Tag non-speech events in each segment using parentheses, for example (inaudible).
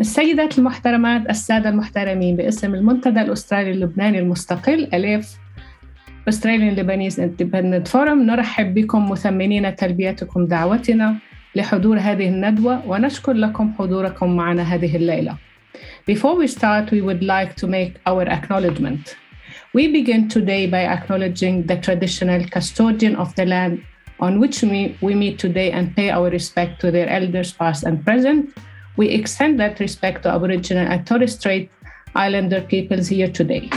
السيدات المحترمات السادة المحترمين باسم المنتدى الأسترالي اللبناني المستقل أليف Australian Lebanese Independent Forum نرحب بكم مثمنين تلبيتكم دعوتنا لحضور هذه الندوة ونشكر لكم حضوركم معنا هذه الليلة. Before we start, we would like to make our acknowledgement. We begin today by acknowledging the traditional custodian of the land on which we, we meet today and pay our respect to their elders past and present We extend that respect to Aboriginal and Torres Strait Islander peoples here today.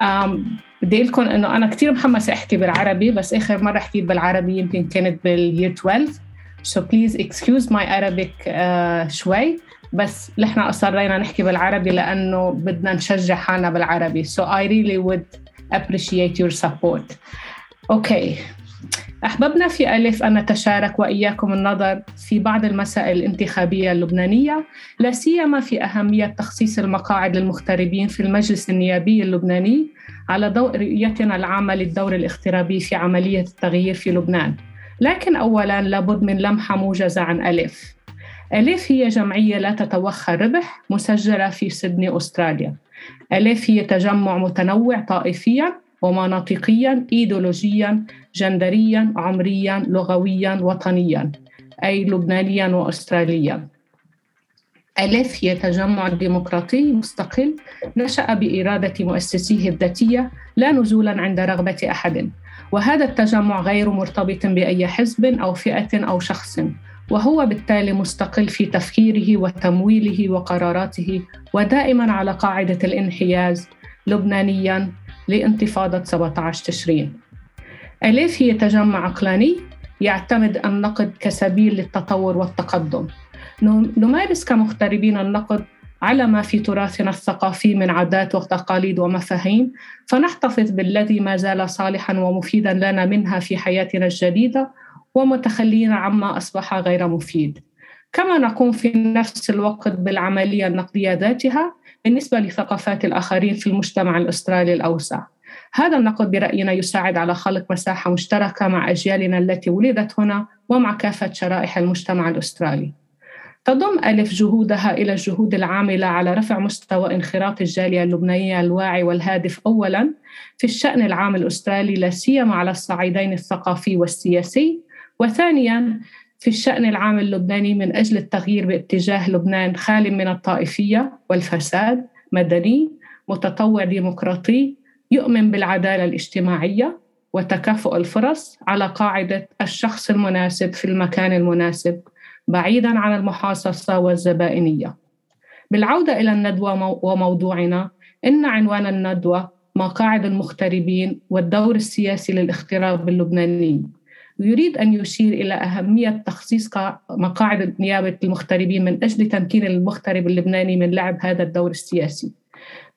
Um, بدي لكم انه انا كثير محمسه احكي بالعربي بس اخر مره حكيت بالعربي يمكن كانت باليير 12 so please excuse my Arabic uh, شوي بس نحن اصرينا نحكي بالعربي لانه بدنا نشجع حالنا بالعربي so I really would appreciate your support. Okay. أحببنا في ألف أن نتشارك وإياكم النظر في بعض المسائل الانتخابية اللبنانية لا سيما في أهمية تخصيص المقاعد للمغتربين في المجلس النيابي اللبناني على ضوء رؤيتنا العامة للدور الاغترابي في عملية التغيير في لبنان. لكن أولا لابد من لمحة موجزة عن ألف. ألف هي جمعية لا تتوخى الربح مسجلة في سيدني أستراليا. ألف هي تجمع متنوع طائفيا ومناطقيا ايديولوجيا جندريا عمريا لغويا وطنيا أي لبنانيا واستراليا. ألف تجمع ديمقراطي مستقل نشأ بإرادة مؤسسيه الذاتية لا نزولا عند رغبة أحد. وهذا التجمع غير مرتبط بأي حزب أو فئة أو شخص وهو بالتالي مستقل في تفكيره وتمويله وقراراته ودائما على قاعدة الانحياز لبنانيا لانتفاضة 17 تشرين. أليف هي تجمع عقلاني يعتمد النقد كسبيل للتطور والتقدم. نمارس كمغتربين النقد على ما في تراثنا الثقافي من عادات وتقاليد ومفاهيم فنحتفظ بالذي ما زال صالحا ومفيدا لنا منها في حياتنا الجديدة ومتخلين عما أصبح غير مفيد. كما نقوم في نفس الوقت بالعملية النقدية ذاتها بالنسبة لثقافات الآخرين في المجتمع الأسترالي الأوسع. هذا النقد برأينا يساعد على خلق مساحة مشتركة مع أجيالنا التي ولدت هنا ومع كافة شرائح المجتمع الأسترالي. تضم ألف جهودها إلى الجهود العاملة على رفع مستوى انخراط الجالية اللبنانية الواعي والهادف أولاً في الشأن العام الأسترالي لا سيما على الصعيدين الثقافي والسياسي. وثانياً في الشأن العام اللبناني من أجل التغيير باتجاه لبنان خال من الطائفية والفساد مدني متطوع ديمقراطي يؤمن بالعدالة الاجتماعية وتكافؤ الفرص على قاعدة الشخص المناسب في المكان المناسب بعيدا عن المحاصصة والزبائنية. بالعودة إلى الندوة وموضوعنا إن عنوان الندوة مقاعد المغتربين والدور السياسي للاغتراب اللبناني. ويريد أن يشير إلى أهمية تخصيص مقاعد نيابة المغتربين من أجل تمكين المغترب اللبناني من لعب هذا الدور السياسي.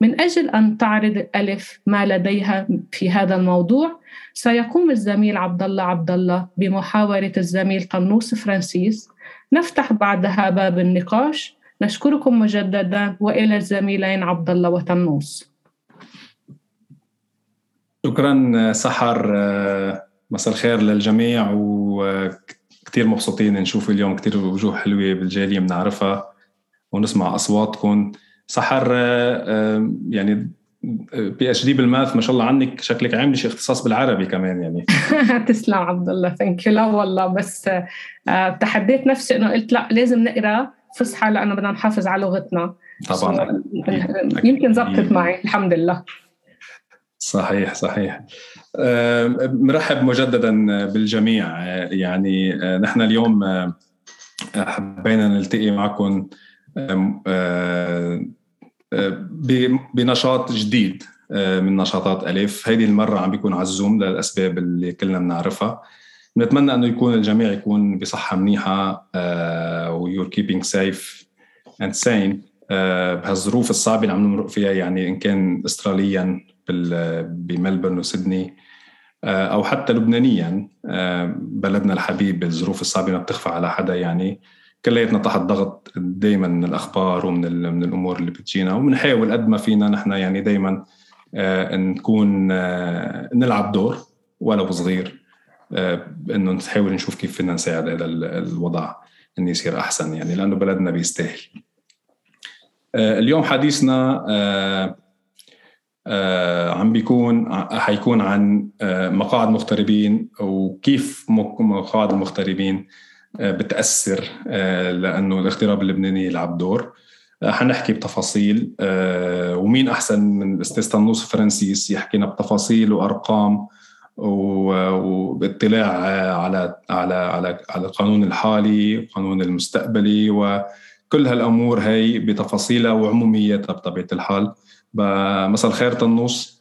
من أجل أن تعرض ألف ما لديها في هذا الموضوع سيقوم الزميل عبد الله عبد الله بمحاورة الزميل طنوس فرانسيس. نفتح بعدها باب النقاش. نشكركم مجددا وإلى الزميلين عبد الله وطنوس شكرا سحر مساء الخير للجميع وكثير مبسوطين نشوف اليوم كثير وجوه حلوة بالجالية بنعرفها ونسمع اصواتكم سحر يعني PhD بال math ما شاء الله عنك شكلك عاملة شيء اختصاص بالعربي كمان يعني. (laughs) تسلم عبد الله thank you لا والله بس آه، تحديت نفسي إنه قلت لا لازم نقرأ فصحى لأنه بدنا نحافظ على لغتنا. طبعا. يمكن زبطت معي الحمد لله. صحيح صحيح. مرحب مجددا بالجميع. يعني نحن اليوم حبينا نلتقي معكم بنشاط جديد من نشاطات ألف هذه المرة عم بيكون على ال Zoom للأسباب اللي كلنا بنعرفها. نتمنى أنه يكون الجميع يكون بصحة منيحة و you're keeping safe and sane بهالظروف الصعبة اللي عم نمرق فيها يعني إن كان استراليا بملبورن وسيدني آه، أو حتى لبنانيا آه، بلدنا الحبيب الظروف الصعبة ما بتخفى على حدا يعني. كلياتنا تحت ضغط دائما من الأخبار ومن من الأمور اللي بتجينا وبنحاول قد ما فينا نحن يعني دائما آه، نكون نلعب دور ولو صغير إنه نحاول نشوف كيف فينا نساعد هذا الوضع إنه يصير أحسن يعني لأنه بلدنا بيستاهل. اليوم حديثنا عم بيكون حيكون عن مقاعد مغتربين وكيف مقاعد المغتربين بتأثر لأنه الاغتراب اللبناني يلعب دور. حنحكي بتفاصيل ومين أحسن من الأستاذ طنوس فرانسيس يحكينا بتفاصيل وأرقام وباطلاع على على على على القانون الحالي والقانون المستقبلي وكل هالأمور هي بتفاصيلها وعمومياتها بطبيعة الحال. مساء الخير طنوس.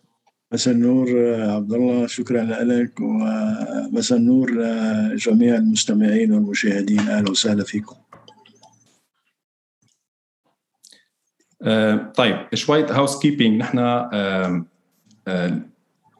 مساء النور عبد الله شكرا لك. ومساء النور لجميع المستمعين والمشاهدين. أهلا وسهلا فيكم. طيب شوية هاوس كيبينج نحن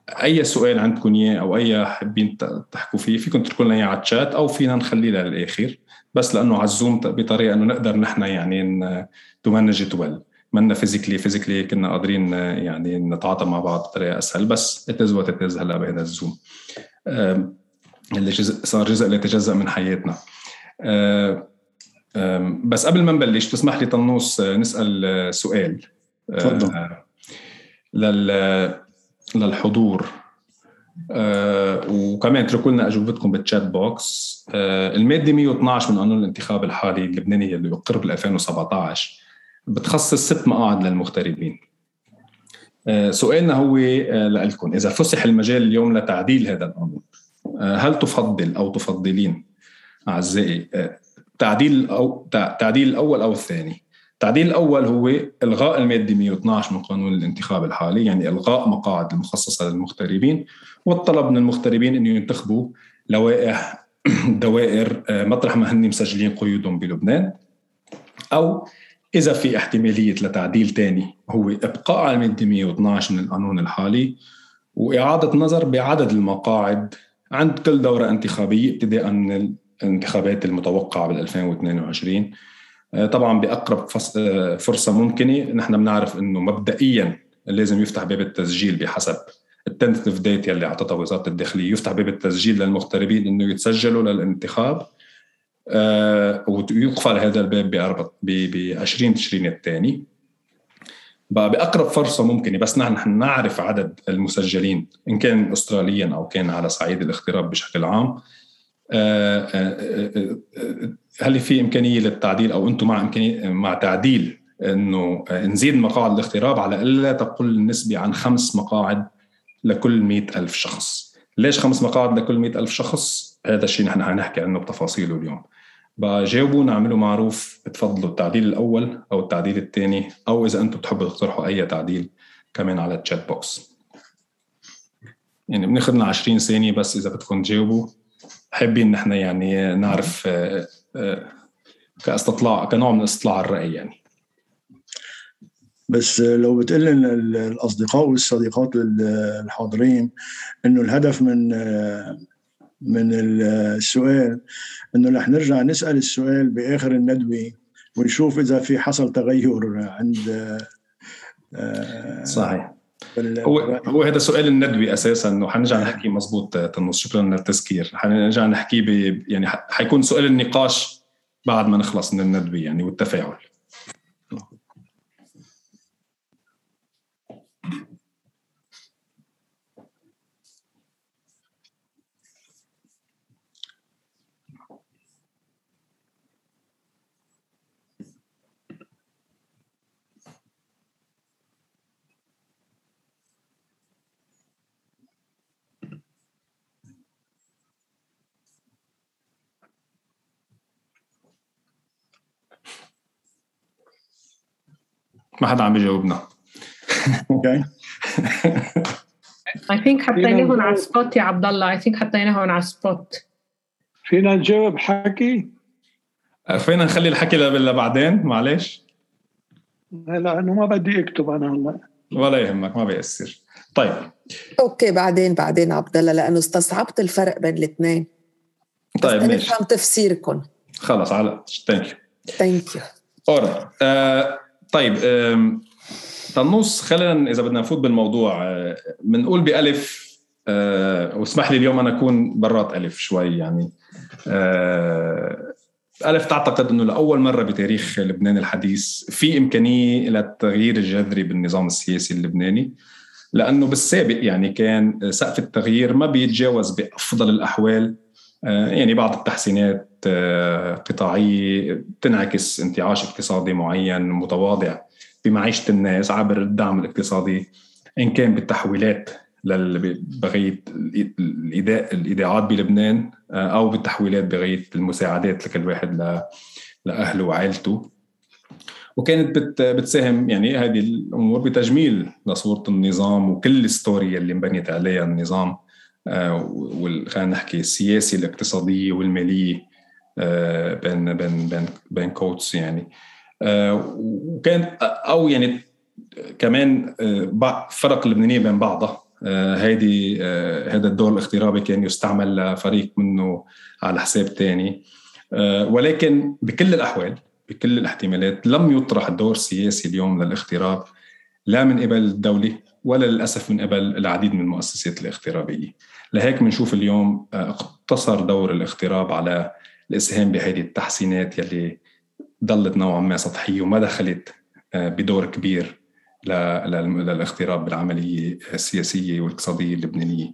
أي سؤال عندكم إياه أو أي حابين تحكوا فيه فيكم تتركوا لنا إياه على الشات أو فينا نخليه للآخر. بس لأنه على الزوم بطريقة إنه نقدر نحن يعني to manage while منا physically physically كنا قادرين يعني نتعاطى مع بعض بطريقة أسهل بس it's what it's هلا بهذا ال Zoom. اللي جزء صار جزء لا يتجزا من حياتنا. بس قبل ما نبلش تسمح لي طنوس نسأل سؤال. تفضل. لل للحضور. آه وكمان اتركوا لنا أجوبتكم بال chat box آه المادة 112 من قانون الانتخاب الحالي اللبناني اللي أقر بال 2017 بتخصص ست مقاعد للمغتربين. آه سؤالنا هو آه لكم إذا فسح المجال اليوم لتعديل هذا القانون آه هل تفضل أو تفضلين أعزائي تعديل أو تعديل الأول أو الثاني؟ التعديل الأول هو إلغاء المادة 112 من قانون الانتخاب الحالي يعني إلغاء مقاعد المخصصة للمغتربين والطلب من المغتربين إنه ينتخبوا لوائح (coughs) دوائر مطرح ما هن مسجلين قيودهم بلبنان أو إذا في احتمالية لتعديل ثاني هو إبقاء على الماده 112 من القانون الحالي وإعادة نظر بعدد المقاعد عند كل دورة انتخابية ابتداء من الانتخابات المتوقعة بال 2022 طبعا بأقرب فرصة ممكنة. نحن بنعرف إنه مبدئيا لازم يفتح باب التسجيل بحسب التنتف ديت يلي اعطتها وزارة الداخلية. يفتح باب التسجيل للمغتربين إنه يتسجلوا للانتخاب. آه ويقفل هذا الباب ب 20 تشرين الثاني. بقى بأقرب فرصة ممكنة بس نحن نعرف عدد المسجلين إن كان استراليا أو كان على صعيد الاغتراب بشكل عام. هل في إمكانية للتعديل أو أنتم مع امكانيه مع تعديل إنه نزيد مقاعد الاغتراب على الا تقل النسبة عن خمس مقاعد لكل مئة ألف شخص. ليش خمس مقاعد لكل مئة ألف شخص؟ هذا الشيء نحن حنحكي عنه بتفاصيله اليوم. بجاوبونا اعملوا معروف تفضلوا التعديل الأول أو التعديل الثاني أو إذا أنتم بتحبوا تقترحوا أي تعديل كمان على التشات بوكس يعني بناخذ لنا 20 ثانية بس إذا بدكم تجاوبوا. حابين نحن يعني نعرف كاستطلاع كنوع من استطلاع الرأي يعني. بس لو بتقول الأصدقاء والصديقات الحاضرين إنه الهدف من من السؤال إنه رح نرجع نسأل السؤال بآخر الندوة ونشوف إذا في حصل تغير عند صحيح. هو هو هذا سؤال الندوي أساسا إنه حنرجع نحكي مزبوط تنص شكرا للتذكير حنرجع نحكي ب يعني حيكون سؤال النقاش بعد ما نخلص من الندوي يعني والتفاعل. ما حدا عم بيجاوبنا أوكي I think حطيناهم على ال spot يا عبد الله I think حطيناهم على السبوت فينا نجاوب حكي؟ فينا نخلي الحكي لبعدين معلش لأنه ما بدي أكتب أنا هلا. ولا يهمك ما بيأثر. طيب. okay بعدين بعدين عبد الله لأنه استصعبت الفرق بين الاثنين. طيب ماشي. نفهم تفسيركم. خلص على thank you thank you طيب طنوس خلينا إذا بدنا نفوت بالموضوع بنقول بألف أه واسمح لي اليوم أنا أكون برات ألف شوي يعني. أه ألف تعتقد أنه لأول مرة بتاريخ لبنان الحديث في إمكانية للتغيير الجذري بالنظام السياسي اللبناني لأنه بالسابق يعني كان سقف التغيير ما بيتجاوز بأفضل الأحوال يعني بعض التحسينات آه، قطاعية تنعكس انتعاش اقتصادي معين متواضع بمعيشة الناس عبر الدعم الاقتصادي إن كان بالتحويلات بغاية الإيداعات بلبنان آه، أو بالتحويلات بغاية المساعدات لكل واحد لأهله وعائلته. وكانت بتساهم يعني هذه الأمور بتجميل لصوره النظام وكل الستوري اللي انبنيت عليها النظام آه، خلينا نحكي السياسي الاقتصاديه والماليه آه، بين بين بين بين كوتس يعني. آه، وكان أو يعني كمان فرق اللبنانيه بين بعضها. هيدي هذا الدور الاغترابي كان يستعمل لفريق منه على حساب ثاني ولكن بكل الأحوال بكل الاحتمالات لم يطرح الدور السياسي اليوم للاغتراب لا من قبل الدولة ولا للأسف من قبل العديد من المؤسسات الاغترابية. لهيك بنشوف اليوم آه، اقتصر دور الاغتراب على الإسهام بهذه التحسينات يلي ضلت نوعا ما سطحية وما دخلت آه، بدور كبير للاغتراب بالعملية السياسية والاقتصادية اللبنانية.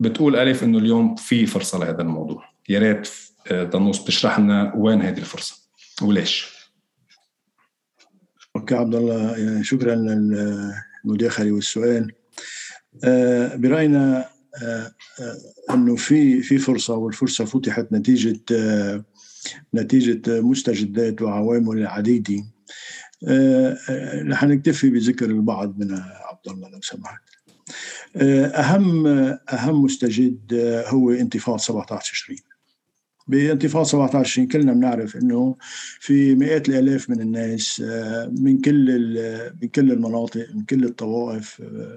بتقول ألف إنه اليوم في فرصة لهذا الموضوع. يا ريت آه، دنوس تشرح لنا وين هذه الفرصة وليش؟ أوكي عبد الله يعني شكرا للمداخلة والسؤال. آه، برأينا إنه في في فرصة والفرصة فتحت نتيجة نتيجة مستجدات وعوامل عديدة. رح نكتفي بذكر البعض منها عبد الله لو سمحت. أهم أهم مستجد هو انتفاضة 17 تشرين بانتفاضة 17 كلنا بنعرف إنه في مئات الآلاف من الناس آه، من كل من كل المناطق من كل الطوائف آه،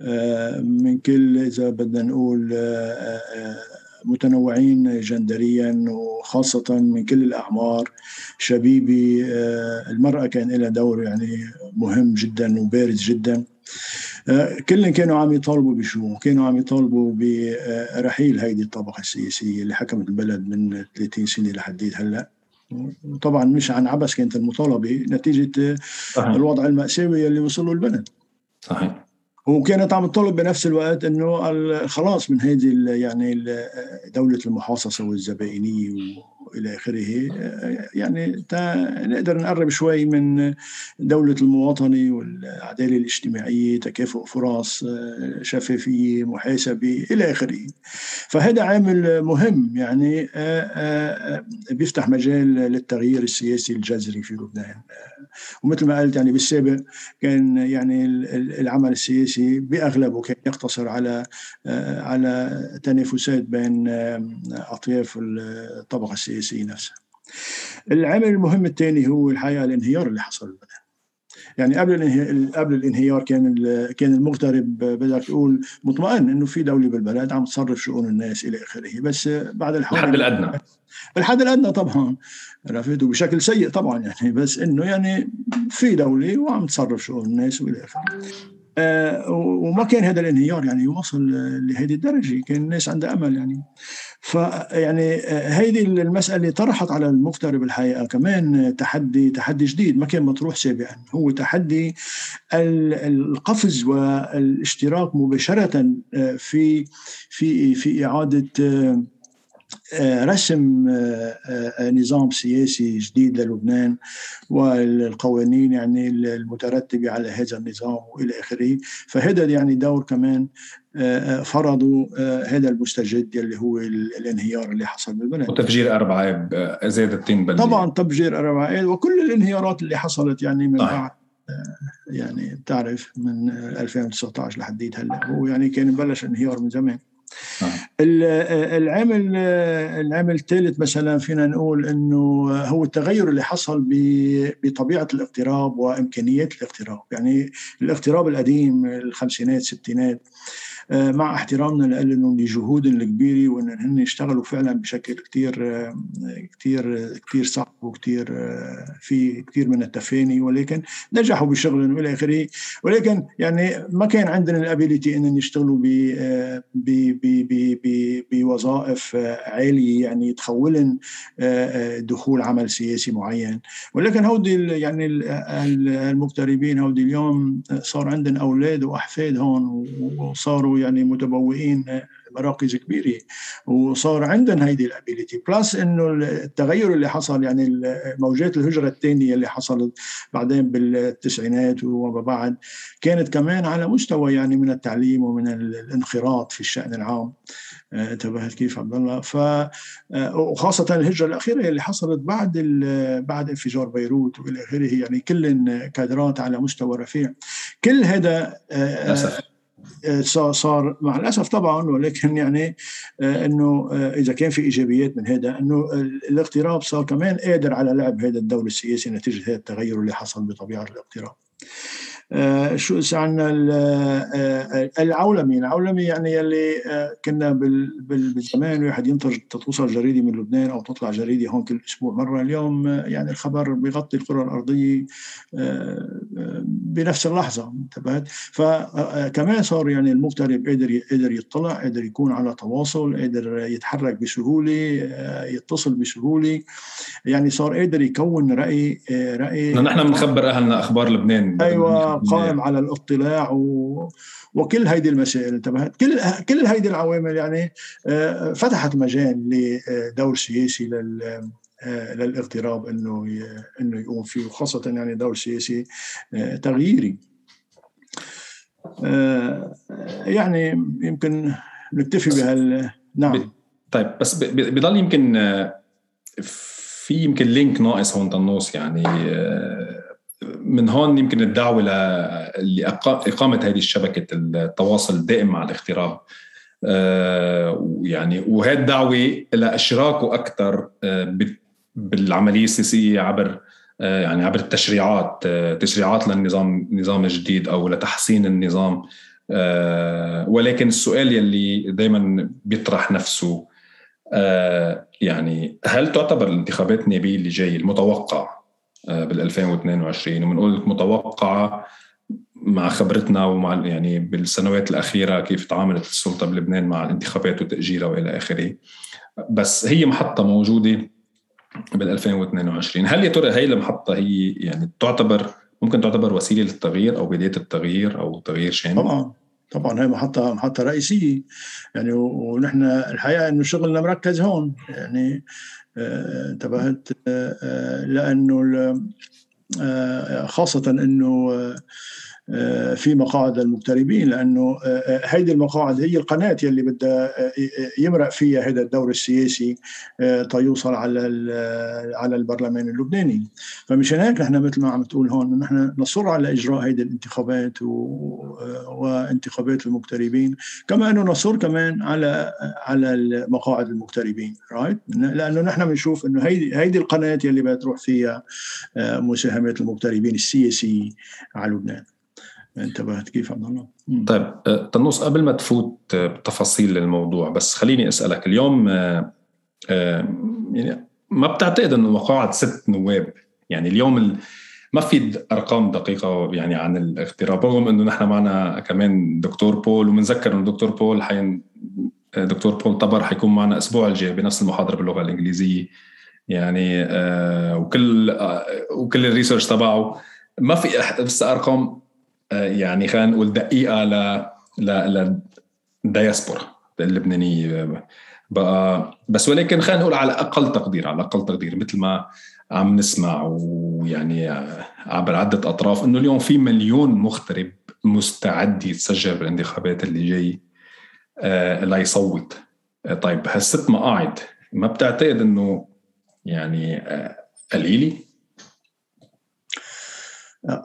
آه، من كل إذا بدنا نقول متنوعين جندريا وخاصة من كل الأعمار. شبيبي المرأة كان لها دور يعني مهم جدا وبارز جدا. كلهم كانوا عم يطالبوا بشو؟ كانوا عم يطالبوا برحيل هيدي الطبقة السياسية اللي حكمت البلد من 30 سنة لحديت هلأ طبعا مش عن عبس كانت المطالبة نتيجة صحيح. الوضع المأساوي اللي وصلوا البلد صحيح وكانت عم تطلب بنفس الوقت إنه الخلاص من هذه يعني دولة المحاصصة والزبائنية والى آخره. يعني نقدر نقرب شوي من دولة المواطنة والعدالة الاجتماعية تكافؤ فرص شفافية محاسبة إلى آخره. فهذا عامل مهم. يعني بيفتح مجال للتغيير السياسي الجذري في لبنان. ومثل ما قلت يعني بالسابق كان يعني العمل السياسي بأغلبه كان يقتصر على على تنافسات بين أطياف الطبقة السياسية نفسها. العامل المهم الثاني هو الحقيقة الانهيار اللي حصل. يعني قبل قبل الانهيار كان كان المغترب بدك تقول مطمئن إنه في دولة بالبلد عم تصرف شؤون الناس إلى آخره. بس بعد الحوادث الحد الأدنى. الحد الأدنى طبعا عرفت؟ وبشكل سيء طبعا يعني. بس إنه يعني في دولة وعم تصرف شؤون الناس وإلى آخره. وما كان هذا الانهيار يعني يوصل لهذه الدرجة كان الناس عندها أمل يعني. فيعني هذه آه، المسألة طرحت على المغترب الحقيقة كمان تحدي تحدي جديد ما كان مطروح سابقا. هو تحدي القفز والاشتراك مباشرة آه، في في في إعادة آه، آه، رسم آه، آه، نظام سياسي جديد للبنان والقوانين يعني المترتبة على هذا النظام وإلى آخره. فهذا يعني دور كمان فرضوا هذا المستجد اللي هو الانهيار اللي حصل بالبلد وتفجير أربعة زاد الطين بلدي طبعا تفجير أربعة وكل الانهيارات اللي حصلت يعني من بعد يعني بتعرف من 2019 لحديت هلا. هو يعني كان بلش انهيار من زمان. العامل العامل الثالث مثلا فينا نقول إنه هو التغير اللي حصل بطبيعة الاغتراب وإمكانيات الاغتراب. يعني الاغتراب القديم الخمسينات الستينات مع احترامنا لهم لجهودهم الكبيرة وأن هن يشتغلوا فعلا بشكل كثير كثير كثير صعب وكثير في كثير من التفاني. ولكن نجحوا بشغلهم والى آخره. ولكن يعني ما كان عندنا الأبيليتي انهم يشتغلوا بوظائف عالية يعني تخولن دخول عمل سياسي معين. ولكن هودي يعني المغتربين هودي اليوم صار عندهم أولاد وأحفاد هون وصاروا يعني متبوئين مراكز كبيرة. وصار عندهم هيدي ال ability plus إنه التغير اللي حصل يعني موجات الهجرة الثانية اللي حصلت بعدين بالتسعينات وما بعد كانت كمان على مستوى يعني من التعليم ومن الانخراط في الشأن العام. آه، انتبهت كيف عبد الله؟ ف آه، وخاصة الهجرة الأخيرة اللي حصلت بعد بعد انفجار بيروت وإلى آخره يعني كل كادرات على مستوى رفيع. كل هذا للأسف. صار مع الأسف طبعا ولكن يعني آه، إنه آه، إذا كان في إيجابيات من هذا إنه الاغتراب صار كمان قادر على لعب هذا الدور السياسي نتيجة هذا التغير اللي حصل بطبيعة الاغتراب. آه، شو عندنا آه، العولمي العولمي يعني يلي آه، كنا بالزمان واحد ينتج توصل جريدة من لبنان أو تطلع جريدة هون كل أسبوع مرة. اليوم يعني الخبر بيغطي الكرة الأرضية بنفس اللحظة انتبهت؟ فكمان صار يعني المغترب قادر قادر يطلع قادر يكون على تواصل قادر يتحرك بسهولة يتصل بسهولة. يعني صار قادر يكون رأي رأي. نحن بنخبر أهلنا أخبار لبنان. أيوه. قائم على الاطلاع و... وكل هيدي المسائل انتبهت كل كل هيدي العوامل يعني آه، فتحت مجال لدور سياسي لل آه، للاغتراب إنه إنه يقوم فيه وخاصة يعني دور سياسي آه، تغييري. يعني يمكن نكتفي بهال نعم. طيب بس بضل يمكن في يمكن لينك ناقص هون تنوص يعني من هون يمكن الدعوة لاقامه هذه الشبكة التواصل الدائم مع الاغتراب آه، يعني وهي الدعوة لاشراكه أكثر آه، بالعملية السياسية عبر آه، يعني عبر التشريعات تشريعات للنظام النظام الجديد أو لتحسين النظام. ولكن السؤال يلي دائما بيطرح نفسه يعني هل تعتبر الانتخابات النيابيه اللي جاي المتوقع؟ بال 2022 وبنقول متوقعه مع خبرتنا ومع يعني بالسنوات الأخيرة كيف تعاملت السلطة بلبنان مع الانتخابات وتأجيلها وإلى آخره. بس هي محطة موجودة بال 2022 هل يا ترى هي المحطة هي يعني تعتبر ممكن تعتبر وسيلة للتغيير أو بداية التغيير أو تغيير شامل؟ طبعا. طبعا هي محطه محطة رئيسية. يعني ونحن الحقيقة إنه شغلنا مركز هون. يعني آه، انتبهت آه، آه، لأنه خاصة إنه آه، في مقاعد المغتربين لأنه آه، هيدي المقاعد هي القناة يلي بدها آه، يمرق فيها هذا الدور السياسي تيوصل على على البرلمان اللبناني. فمشان هيك نحن مثل ما عم تقول هون نحن نصر على إجراء هيدي الانتخابات وانتخابات المغتربين كما إنه نصر كمان على على مقاعد المغتربين رايت لأنه نحن بنشوف إنه هيدي هيدي القناة يلي بدها تروح فيها مساهمات المغتربين السياسي على لبنان. انتبهت كيف عبد الله؟ طيب أه، تنوص قبل ما تفوت بتفاصيل الموضوع بس خليني أسألك اليوم أه، يعني ما بتعتقد إنه مقاعد ست نواب؟ يعني اليوم ما في أرقام دقيقة يعني عن الاغتراب رغم إنه نحن معنا كمان دكتور بول وبنذكر إنه دكتور بول حين دكتور بول طبر حيكون معنا الأسبوع الجاي بنفس المحاضرة باللغة الإنجليزية. يعني وكل وكل الريسيرش تبعه. ما في بس أرقام يعني خلينا نقول دقيقة ل ل للدياسبورا اللبنانية بقى. بس ولكن خلينا نقول على أقل تقدير على أقل تقدير مثل ما عم نسمع ويعني عبر عدة أطراف إنه اليوم في مليون مغترب مستعد يتسجل بالانتخابات اللي جاي آه ليصوت. آه طيب هالست مقاعد ما بتعتقد إنه يعني آه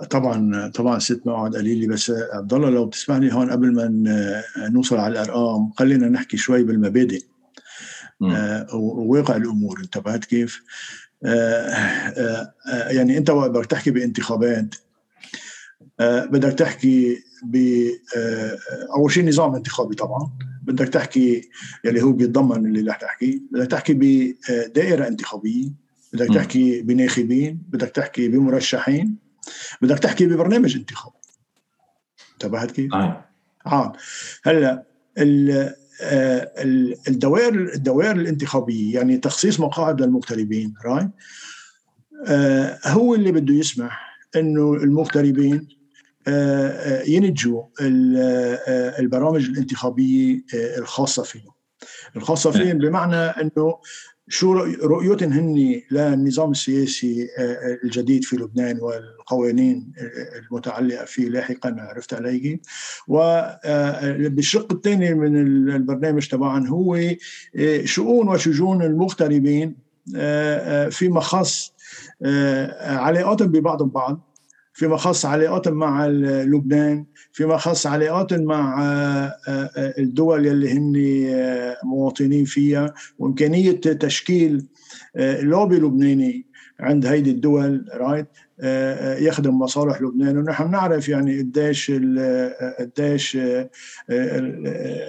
طبعا طبعا ست مقعد قليلة بس عبد الله لو تسمح لي هون قبل ما نوصل على الأرقام خلينا نحكي شوي بالمبادئ. آه وواقع الأمور انتبهت كيف؟ آه آه يعني انت وقت بدك تحكي بانتخابات بدك تحكي ب أول شيء نظام انتخابي طبعا بدك تحكي يلي هو بيتضمن اللي رح تحكي بدك تحكي بدائره انتخابية بدك تحكي بناخبين بدك تحكي بمرشحين. بدك تحكي ببرنامج انتخابي انتبهت كيف؟ آه. هلأ الدوائر الدوائر الانتخابية يعني تخصيص مقاعد للمغتربين راي آه هو اللي بده يسمح إنه المغتربين آه, آه، ينتجوا آه، البرامج الانتخابية آه، الخاصة فيهم. الخاصة فيهم بمعنى إنه شو رؤيتهم هن للنظام السياسي الجديد في لبنان والقوانين المتعلقة فيه لاحقا عرفت علي؟ وبالشق الثاني من البرنامج تبعهم هو شؤون وشجون المغتربين فيما خص علاقاتهم ببعضهم بعض. فيما خص علاقاتهم مع لبنان فيما خص علاقاتهم مع آه، آه، الدول اللي هن آه، مواطنين فيها وإمكانية تشكيل لوبي لبناني عند هيدي الدول رايت يخدم مصالح لبنان. ونحن نعرف يعني قديش قديش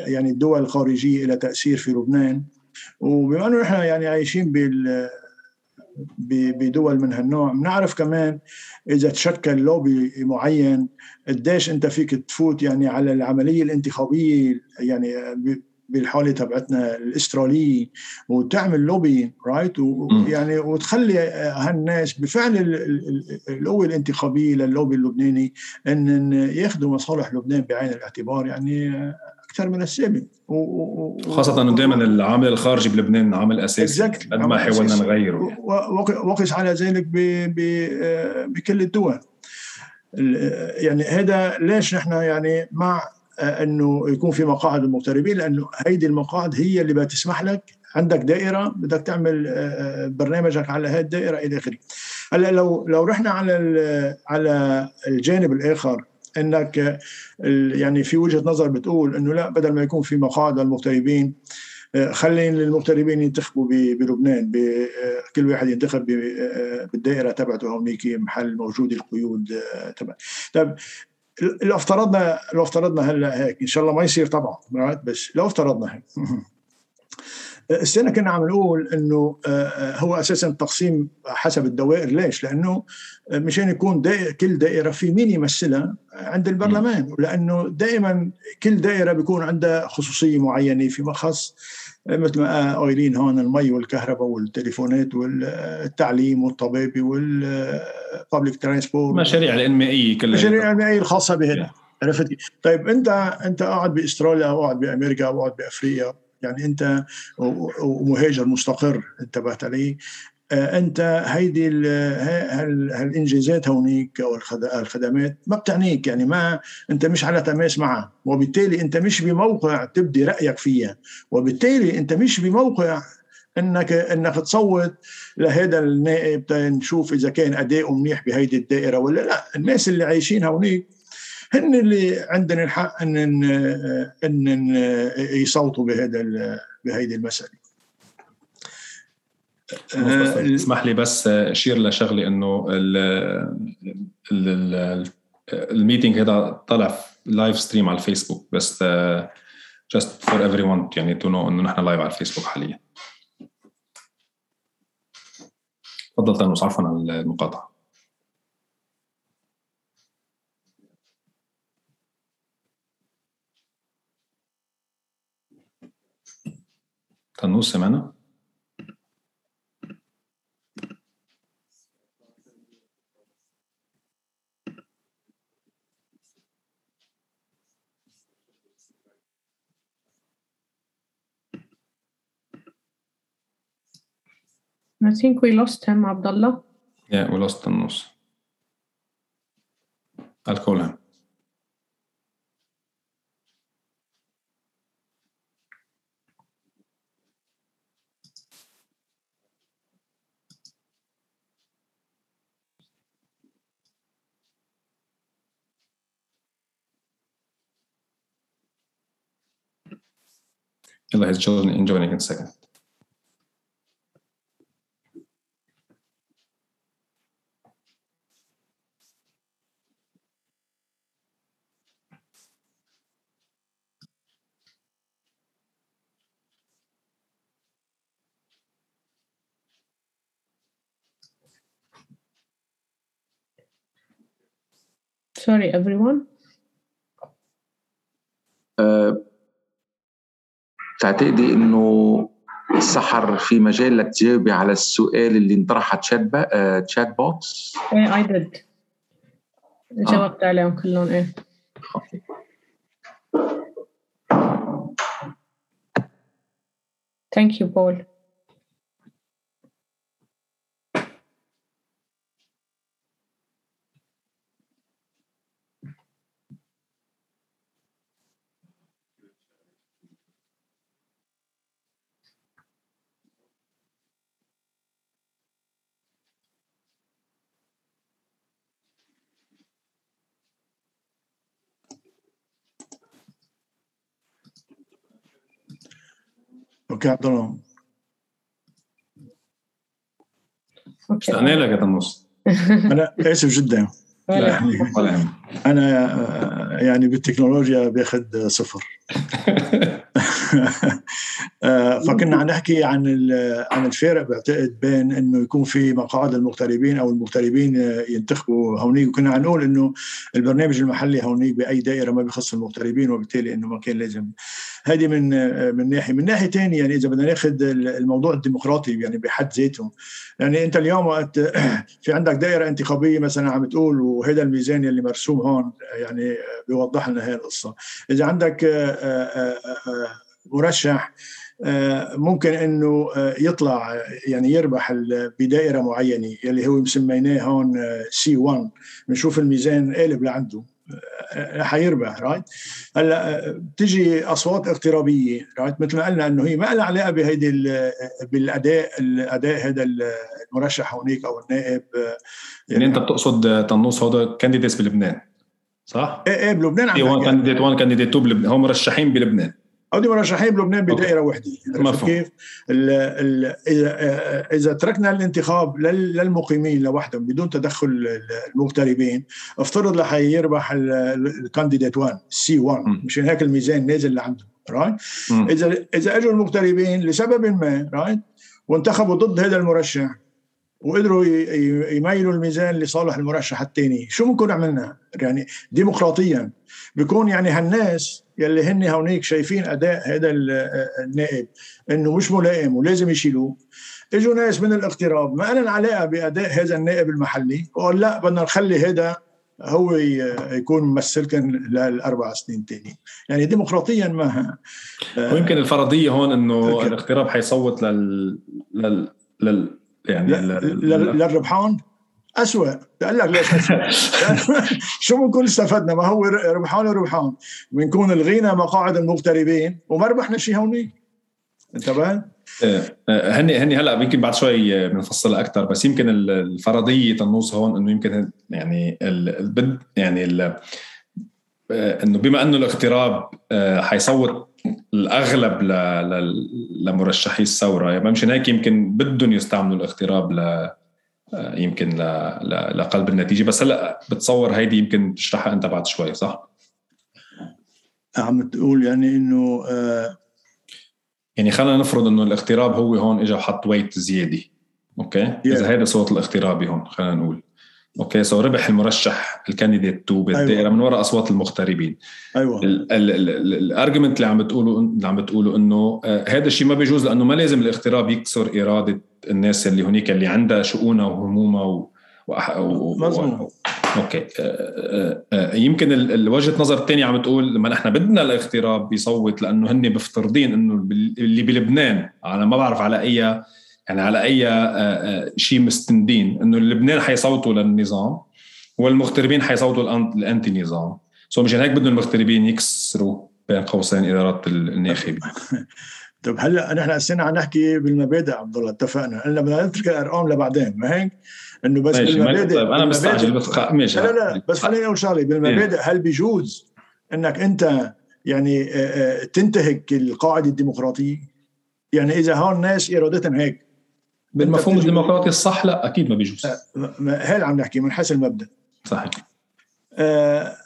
يعني الدول الخارجية لها تأثير في لبنان. وبما إنه نحن يعني عايشين بال بدول من هالنوع. بنعرف كمان إذا تشكل لوبي معين قديش أنت فيك تفوت يعني على العملية الانتخابية يعني بالحالة تبعتنا الأسترالية وتعمل لوبي right ويعني وتخلي هالناس بفعل القوة الانتخابية للوبي اللبناني ان ياخذوا مصالح لبنان بعين الاعتبار. يعني أكثر من السابق خاصة إنه دائما العامل الخارجي بلبنان عامل أساسي قد ما حاولنا نغيره. وقس على ذلك بكل الدول. يعني هذا ليش نحن يعني مع إنه يكون في مقاعد المغتربين لأنه هيدي المقاعد هي اللي بتسمح لك عندك دائرة بدك تعمل برنامجك على هذه الدائرة إلى آخره. هلأ لو لو رحنا على على الجانب الآخر انك يعني في وجهة نظر بتقول انه لا بدل ما يكون في مقاعد للمغتربين آه، خلي المغتربين ينتخبوا بلبنان آه، كل واحد ينتخب آه، بالدائرة تبعته. هونيك محل موجود القيود تبع. طيب لو افترضنا لو افترضنا هلا هيك إن شاء الله ما يصير طبعا بس لو افترضنا هيك. (laughs) السنة كنا عم نقول إنه آه، آه، هو أساسا تقسيم حسب الدوائر. ليش؟ لأنه مشان يكون دائرة كل دائرة في مين يمثلها عند البرلمان. لأنه دائما كل دائرة بيكون عندها خصوصية معينة فيما خص مثل ما قايلين هون المي والكهرباء والتليفونات والتعليم والطبابة وال public transport المشاريع الإنمائية كلها. المشاريع الإنمائية الخاصة بهذا. عرفت طيب أنت أنت قاعد بأستراليا أو قاعد بأمريكا أو قاعد بأفريقيا. يعني انت ومهاجر مستقر انتبهت علي آه، انت هيدي هالانجازات هونيك أو الخدمات ما بتعنيك يعني ما انت مش على تماس معها. وبالتالي انت مش بموقع تبدي رأيك فيها. وبالتالي انت مش بموقع انك انك تصوت لهذا النائب نشوف إذا كان أداؤه منيح بهيدي الدائرة ولا لا. الناس اللي عايشين هونيك هن اللي عندنا الحق أن أن يصوتوا بهذا بهيدي المسألة. اسمح لي بس أشير لشغله إنه ال meeting هذا طلع live stream على الفيسبوك بس just for everyone يعني to know إنه نحن live على الفيسبوك حاليا. تفضل طنوس عفوا على المقاطعة. Uma semana. I think we lost him, Abdullah. Yeah, we lost Tanos. I'll call him. Allah His children in joining in second. Sorry, everyone. Uh, تعتقدي إنه سحر في مجال تجاوبي على السؤال اللي انطرح تشات با... تشات بوكس؟ إيه I did جاوبت عليهم كلهم إيه. thank you Paul عبد الله اشتقنا لك يا النص (laughs) أنا آسف جدا. يعني. أنا آه، يعني بالتكنولوجيا بأخذ صفر. (laughs) (laughs) فكنا عم نحكي عن عن الفارق بعتقد بين إنه يكون في مقاعد المغتربين أو المغتربين ينتخبوا هونيك. وكنا عم نقول إنه البرنامج المحلي هونيك بأي دائرة ما بيخص المغتربين وبالتالي إنه ما كان لازم. هذه من من ناحية. من ناحية ثانية يعني إذا بدنا ناخذ الموضوع الديمقراطي يعني بحد ذاته. يعني أنت اليوم وقت (clears throat) في عندك دائرة انتخابية مثلا عم تقول وهذا الميزان اللي مرسوم هون يعني بيوضح لنا هي القصة. إذا عندك آه، آه، مرشح ممكن إنه يطلع يعني يربح بدائرة معينة يلي هو مسميناه هون سي 1 بنشوف الميزان قالب لعنده حيربح right هلأ بتجي أصوات اغترابيه right مثل ما قلنا إنه هي ما لها علاقة بهيدي بالأداء الأداء هذا المرشح هونيك أو النائب يعني أنت بتقصد تنوص هذا candidates بلبنان صح؟ إيه إيه بلبنان عم 1 candidate 1 candidate 2 بلبنان هم مرشحين بلبنان. هودي مرشحين بلبنان بدائرة وحده كيف؟ ال ال اذا إذا تركنا الانتخاب للمقيمين لوحدهم بدون تدخل المغتربين افترض رح يربح ال candidate 1 C1 مشان هيك الميزان نازل لعنده right اذا إذا إجوا المغتربين لسبب ما right وانتخبوا ضد هذا المرشح وقدروا يميلوا الميزان لصالح المرشح الثاني شو ممكن عملنا يعني ديمقراطيا. بيكون يعني هالناس يلي هن هونيك شايفين أداء هذا النائب إنه مش ملائم ولازم يشيلوه. إجوا ناس من الاغتراب ما لنا علاقة بأداء هذا النائب المحلي. وقال لا بدنا نخلي هذا هو يكون ممثلكم للأربع سنين تاني يعني ديمقراطيا ما ويمكن الفرضية هون إنه الاغتراب حيصوت لل لل, لل... يعني للربحان. أسوأ. قال لك ليش أسوأ؟ (laughs) شو بنكون استفدنا. ما هو ربحان وربحان بنكون الغينا مقاعد المغتربين وما ربحنا شيء هونيك. انتبه؟ إيه، إيه، هني هني هلأ يمكن بعد شوي بنفصلها أكثر بس يمكن الفرضية تنوص هون إنه يمكن يعني البد يعني إيه، إنه بما إنه الاغتراب حيصوت الأغلب لمرشحي الثورة. يعني مشان هيك يمكن بدهم يستعملوا الاغتراب ل يمكن لقلب النتيجة بس هلا بتصور هيدي يمكن تشرحها انت بعد شوي صح؟ عم تقول يعني إنه آه يعني خلينا نفرض إنه الاغتراب هو هون اجى وحط weight زيادة okay yeah. إذا هذا صوت الاغترابي هون خلينا نقول okay so ربح المرشح ال candidate 2 بالدائره أيوة. من وراء أصوات المغتربين. أيوه. ال argument اللي عم بتقولوا اللي عم بتقولوا إنه آه هذا الشيء ما بيجوز لأنه ما لازم الاغتراب يكسر إرادة الناس اللي هنيك اللي عندها شؤونها وهمومها و... و... مظبوط. okay. آه آه آه يمكن الوجهه نظر الثانية عم تقول لما نحن بدنا الاغتراب يصوت لأنه هن مفترضين إنه اللي بلبنان على ما بعرف على أي يعني على أي آه، آه، شيء مستندين إنه لبنان حيصوتوا للنظام والمغتربين حيصوتوا ال anti نظام. so مشان هيك بدهم المغتربين يكسروا بين قوسين إدارات الناخبين (laughs) طيب هلأ نحن هسه عم نحكي بالمبادئ عبد الله اتفقنا. قلنا بدنا نترك الأرقام لبعدين ما هيك؟ إنه بس بالمبادئ طيب أنا مستعجل بس ماشي لا لا بس خليني أقول شغلة. بالمبادئ هل بيجوز إنك أنت يعني آه، تنتهك القاعدة الديمقراطية؟ يعني إذا هون ناس ارادتهم هيك بالمفهوم الديمقراطي الصح؟ لا أكيد ما بيجوز. هل عم نحكي من حيث المبدا صحيح. آه،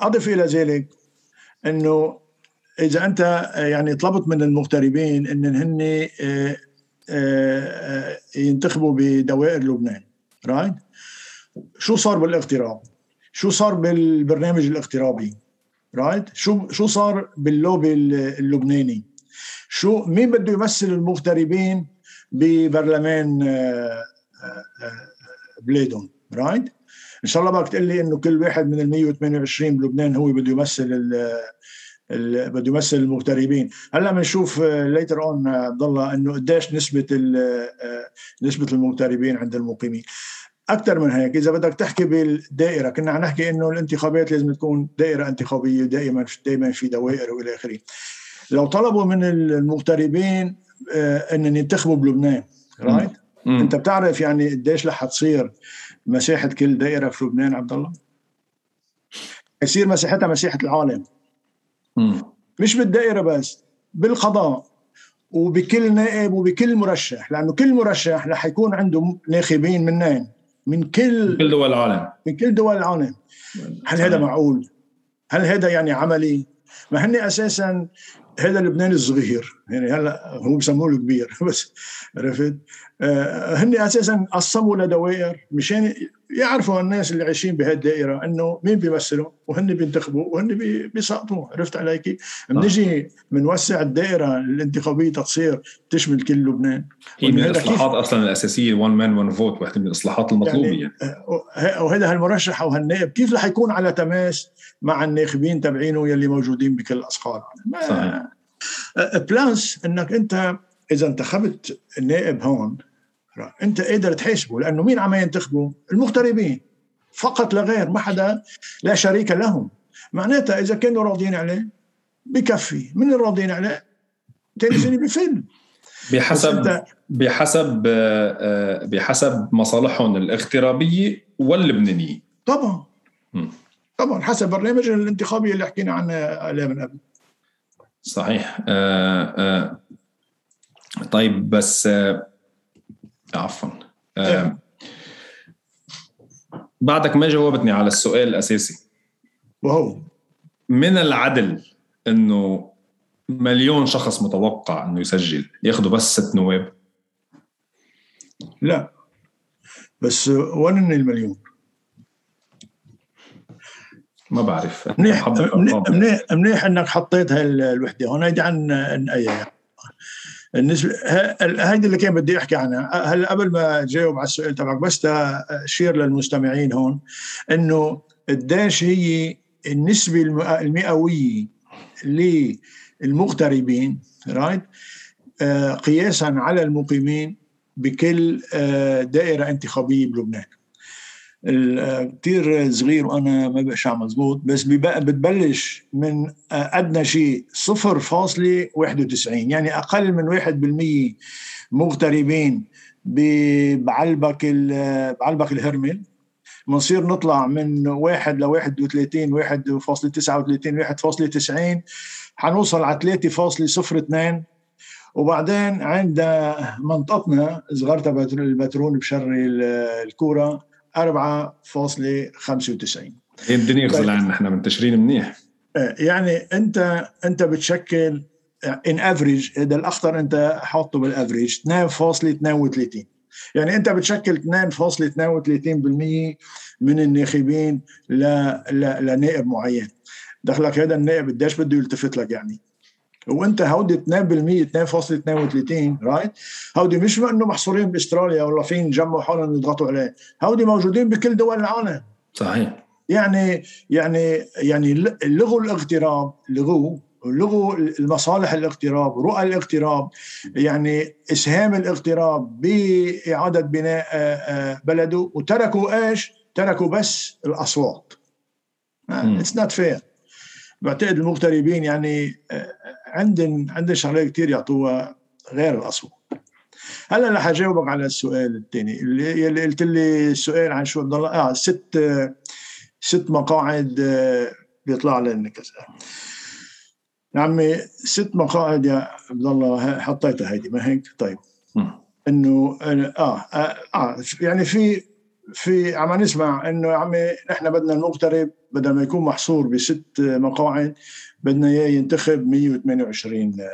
أضف إلى ذلك إنه إذا أنت يعني طلبت من المغتربين إن هن آه، ينتخبوا بدوائر لبنان right شو صار بالاغتراب؟ شو صار بالبرنامج الاغترابي؟ right شو شو صار باللوبي اللبناني؟ شو مين بده يمثل المغتربين؟ ببرلمان آه، آه، بلادهم right إن شاء الله بدك تقول لي إنه كل واحد من ال 128 بلبنان هو بده يمثل ال بده يمثل المغتربين. هلأ بنشوف later on عبد الله إنه قديش نسبة نسبة المغتربين عند المقيمين. أكثر من هيك إذا بدك تحكي بالدائرة كنا عم نحكي إنه الانتخابات لازم تكون دائرة انتخابية دائما دائما في دوائر وإلى آخره. لو طلبوا من المغتربين آه، ان ينتخبوا بلبنان رايت أنت بتعرف يعني قديش رح تصير مساحة كل دائرة في لبنان عبد الله؟ يصير مساحتها مساحة العالم. مم. مش بالدائرة بس بالقضاء وبكل نائب وبكل مرشح لأنه كل مرشح رح يكون عنده ناخبين منين؟ من كل كل دول العالم. من كل دول العالم. هل هذا معقول؟ هل هذا يعني عملي؟ ما هن أساسا هذا لبنان الصغير يعني هلا هو بسموه الكبير (laughs) بس عرفت؟ آه هن أساسا قسموا لدوائر مشان يعرفوا الناس اللي عايشين بهذه الدائره إنه مين بيمثلوا وهن بينتخبوا وهن بيسقطوا عرفت علي كيف؟ بنجي بنوسع الدائرة الانتخابية تصير تشمل كل لبنان هي من الإصلاحات أصلا الأساسية 1 man 1 vote واحدة من الإصلاحات المطلوبة يعني, يعني. وهذا هالمرشح أو هالنائب كيف رح يكون على تماس مع الناخبين تبعينه يلي موجودين بكل الاصقار صحيح. plus إنك أنت إذا انتخبت النائب هون أنت قادر تحاسبه لأنه مين عم ينتخبوا؟ المغتربين. فقط لا غير ما حدا لا شريك لهم. معناتها إذا كانوا راضيين عليه بكفي. من الراضيين عليه؟ ثاني سنه بفل بحسب بحسب آه، بحسب مصالحهم الاغترابية واللبنانية. طبعا. م. طبعا حسب برنامج الانتخابي اللي حكينا عنه من قبل. صحيح. آه آه طيب بس آه عفوا. آه بعدك ما جاوبتني على السؤال الأساسي. وهو؟ من العدل إنه مليون شخص متوقع إنه يسجل ياخذوا بس ست نواب؟ لا. بس وين المليون؟ ما بعرف. منيح منيح, منيح إنك حطيت هالوحده هون هيدي عن أي النسبة هيدي اللي كان بدي أحكي عنها. هلا قبل ما اجاوب على السؤال تبعك بس أشير للمستمعين هون إنه قديش هي النسبة المئوية للمغتربين رايت آه، قياسا على المقيمين بكل آه، دائرة انتخابية بلبنان. كثير صغير وأنا ما بقشع مزبوط بس بتبلش من أدنى شيء 0.91 يعني أقل من 1% مغتربين بعلبك بعلبك الهرمل. بنصير نطلع من 1 ل 31 1.39 1.90 حنوصل على 3.02 وبعدين عند منطقتنا صغار البترون بشري الكورة 4.95 هي الدنيا طيب. عنا إحنا منتشرين منيح. آه، يعني أنت أنت بتشكل an average هذا الاخضر أنت حاطه بال average 2.32 يعني أنت بتشكل 2.32% من الناخبين ل... ل... لنائب معين. دخلك هذا النائب قديش بده يلتفت لك يعني؟ وانت هودي 2% 2.32 right هودي مش إنه محصورين بأستراليا ولا فين جمعوا حالهم يضغطوا عليه. هودي موجودين بكل دول العالم. صحيح. يعني يعني يعني لغوا الاغتراب لغوا لغوا المصالح الاغتراب رؤى الاغتراب. يعني إسهام الاغتراب بإعادة بناء آه، آه، بلده. وتركوا إيش؟ تركوا بس الأصوات. it's not fair بعتقد المغتربين يعني آه، عندن عندن شغلات كثير يعطوها غير الاصوات هلأ رح اجاوبك على السؤال الثاني اللي, اللي قلت لي السؤال عن شو عبد الله آه ست ست مقاعد آه، بيطلع لنا كذا يا عمي ست مقاعد يا عبد الله حطيتها هيدي ما هيك؟ طيب. إنه آه, آه آه يعني في في عم نسمع إنه يا عمي نحن بدنا المغترب بدل ما يكون محصور بست مقاعد بدنا إياه ينتخب 128 آه،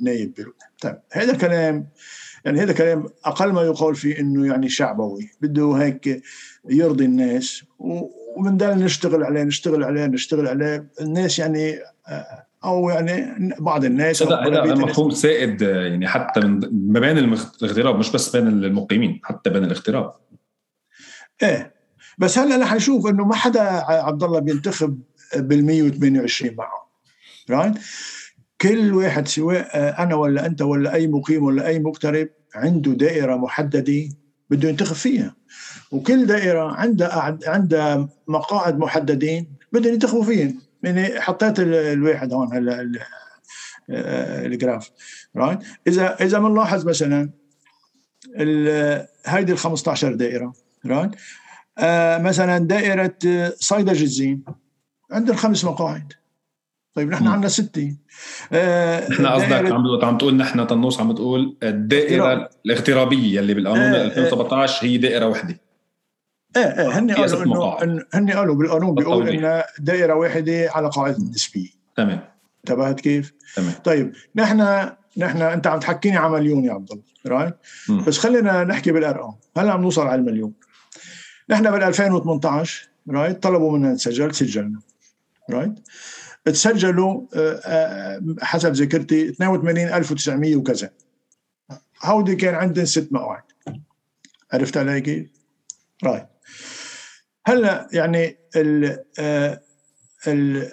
نايب بلبنان طيب هذا كلام يعني هذا كلام أقل ما يقال فيه إنه يعني شعبوي بده هيك يرضي الناس وبنضل نشتغل عليه نشتغل عليه نشتغل عليه. الناس يعني آه، أو يعني بعض الناس هذا هذا مفهوم سائد يعني حتى من ما بين الاغتراب مش بس بين المقيمين حتى بين الاغتراب. إيه بس هلأ رح نشوف إنه ما حدا عبد الله بينتخب بال 128 معه. رايت كل واحد سواء أنا ولا أنت ولا أي مقيم ولا أي مغترب عنده دائرة محددة بده ينتخب فيها. وكل دائرة عندها عندها مقاعد محددين بدهم ينتخبوا فيهم يعني حطيت الواحد هون هلا ال graph. right إذا إذا بنلاحظ مثلا هيدي ال 15 دائرة. right آه مثلا دائرة صيدا جزين عندهم خمس مقاعد. طيب نحن عندنا ستة. آه نحن قصدك عم عم تقول نحن تنوص عم تقول الدائرة الاغترابية اللي بالقانون آه 2017 هي دائرة وحدة. إيه إيه هن قالوا انه هن قالوا بالقانون بيقول انه دائرة واحدة على قاعدة النسبية تمام. انتبهت كيف؟ تمام. طيب نحن نحن أنت عم تحكيني على مليون يا عبد الله right؟ بس خلينا نحكي بالأرقام. هلا عم نوصل على المليون. نحن بال 2018 right طلبوا منا نسجل سجلنا. right تسجلوا آه، آه، حسب ذاكرتي 82900 وكذا. هودي كان عندنا ست مقاعد عرفت علي كيف؟ right هلا يعني ال آه، ال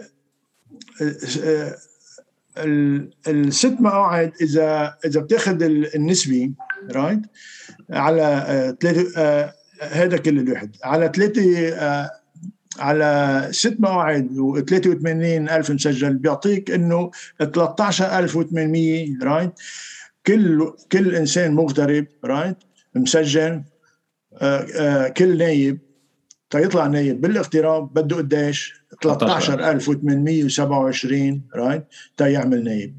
الست مقاعد إذا إذا بتاخذ النسبي right على ثلاثة هذا كل الواحد على ثلاثة على ست مواعيد و83 ألف مسجل بيعطيك إنه 13800 right كل كل إنسان مغترب right مسجل آه آه كل نايب. تيطلع نايب. بالاغتراب بده قديش؟ 13827 right تيعمل نايب.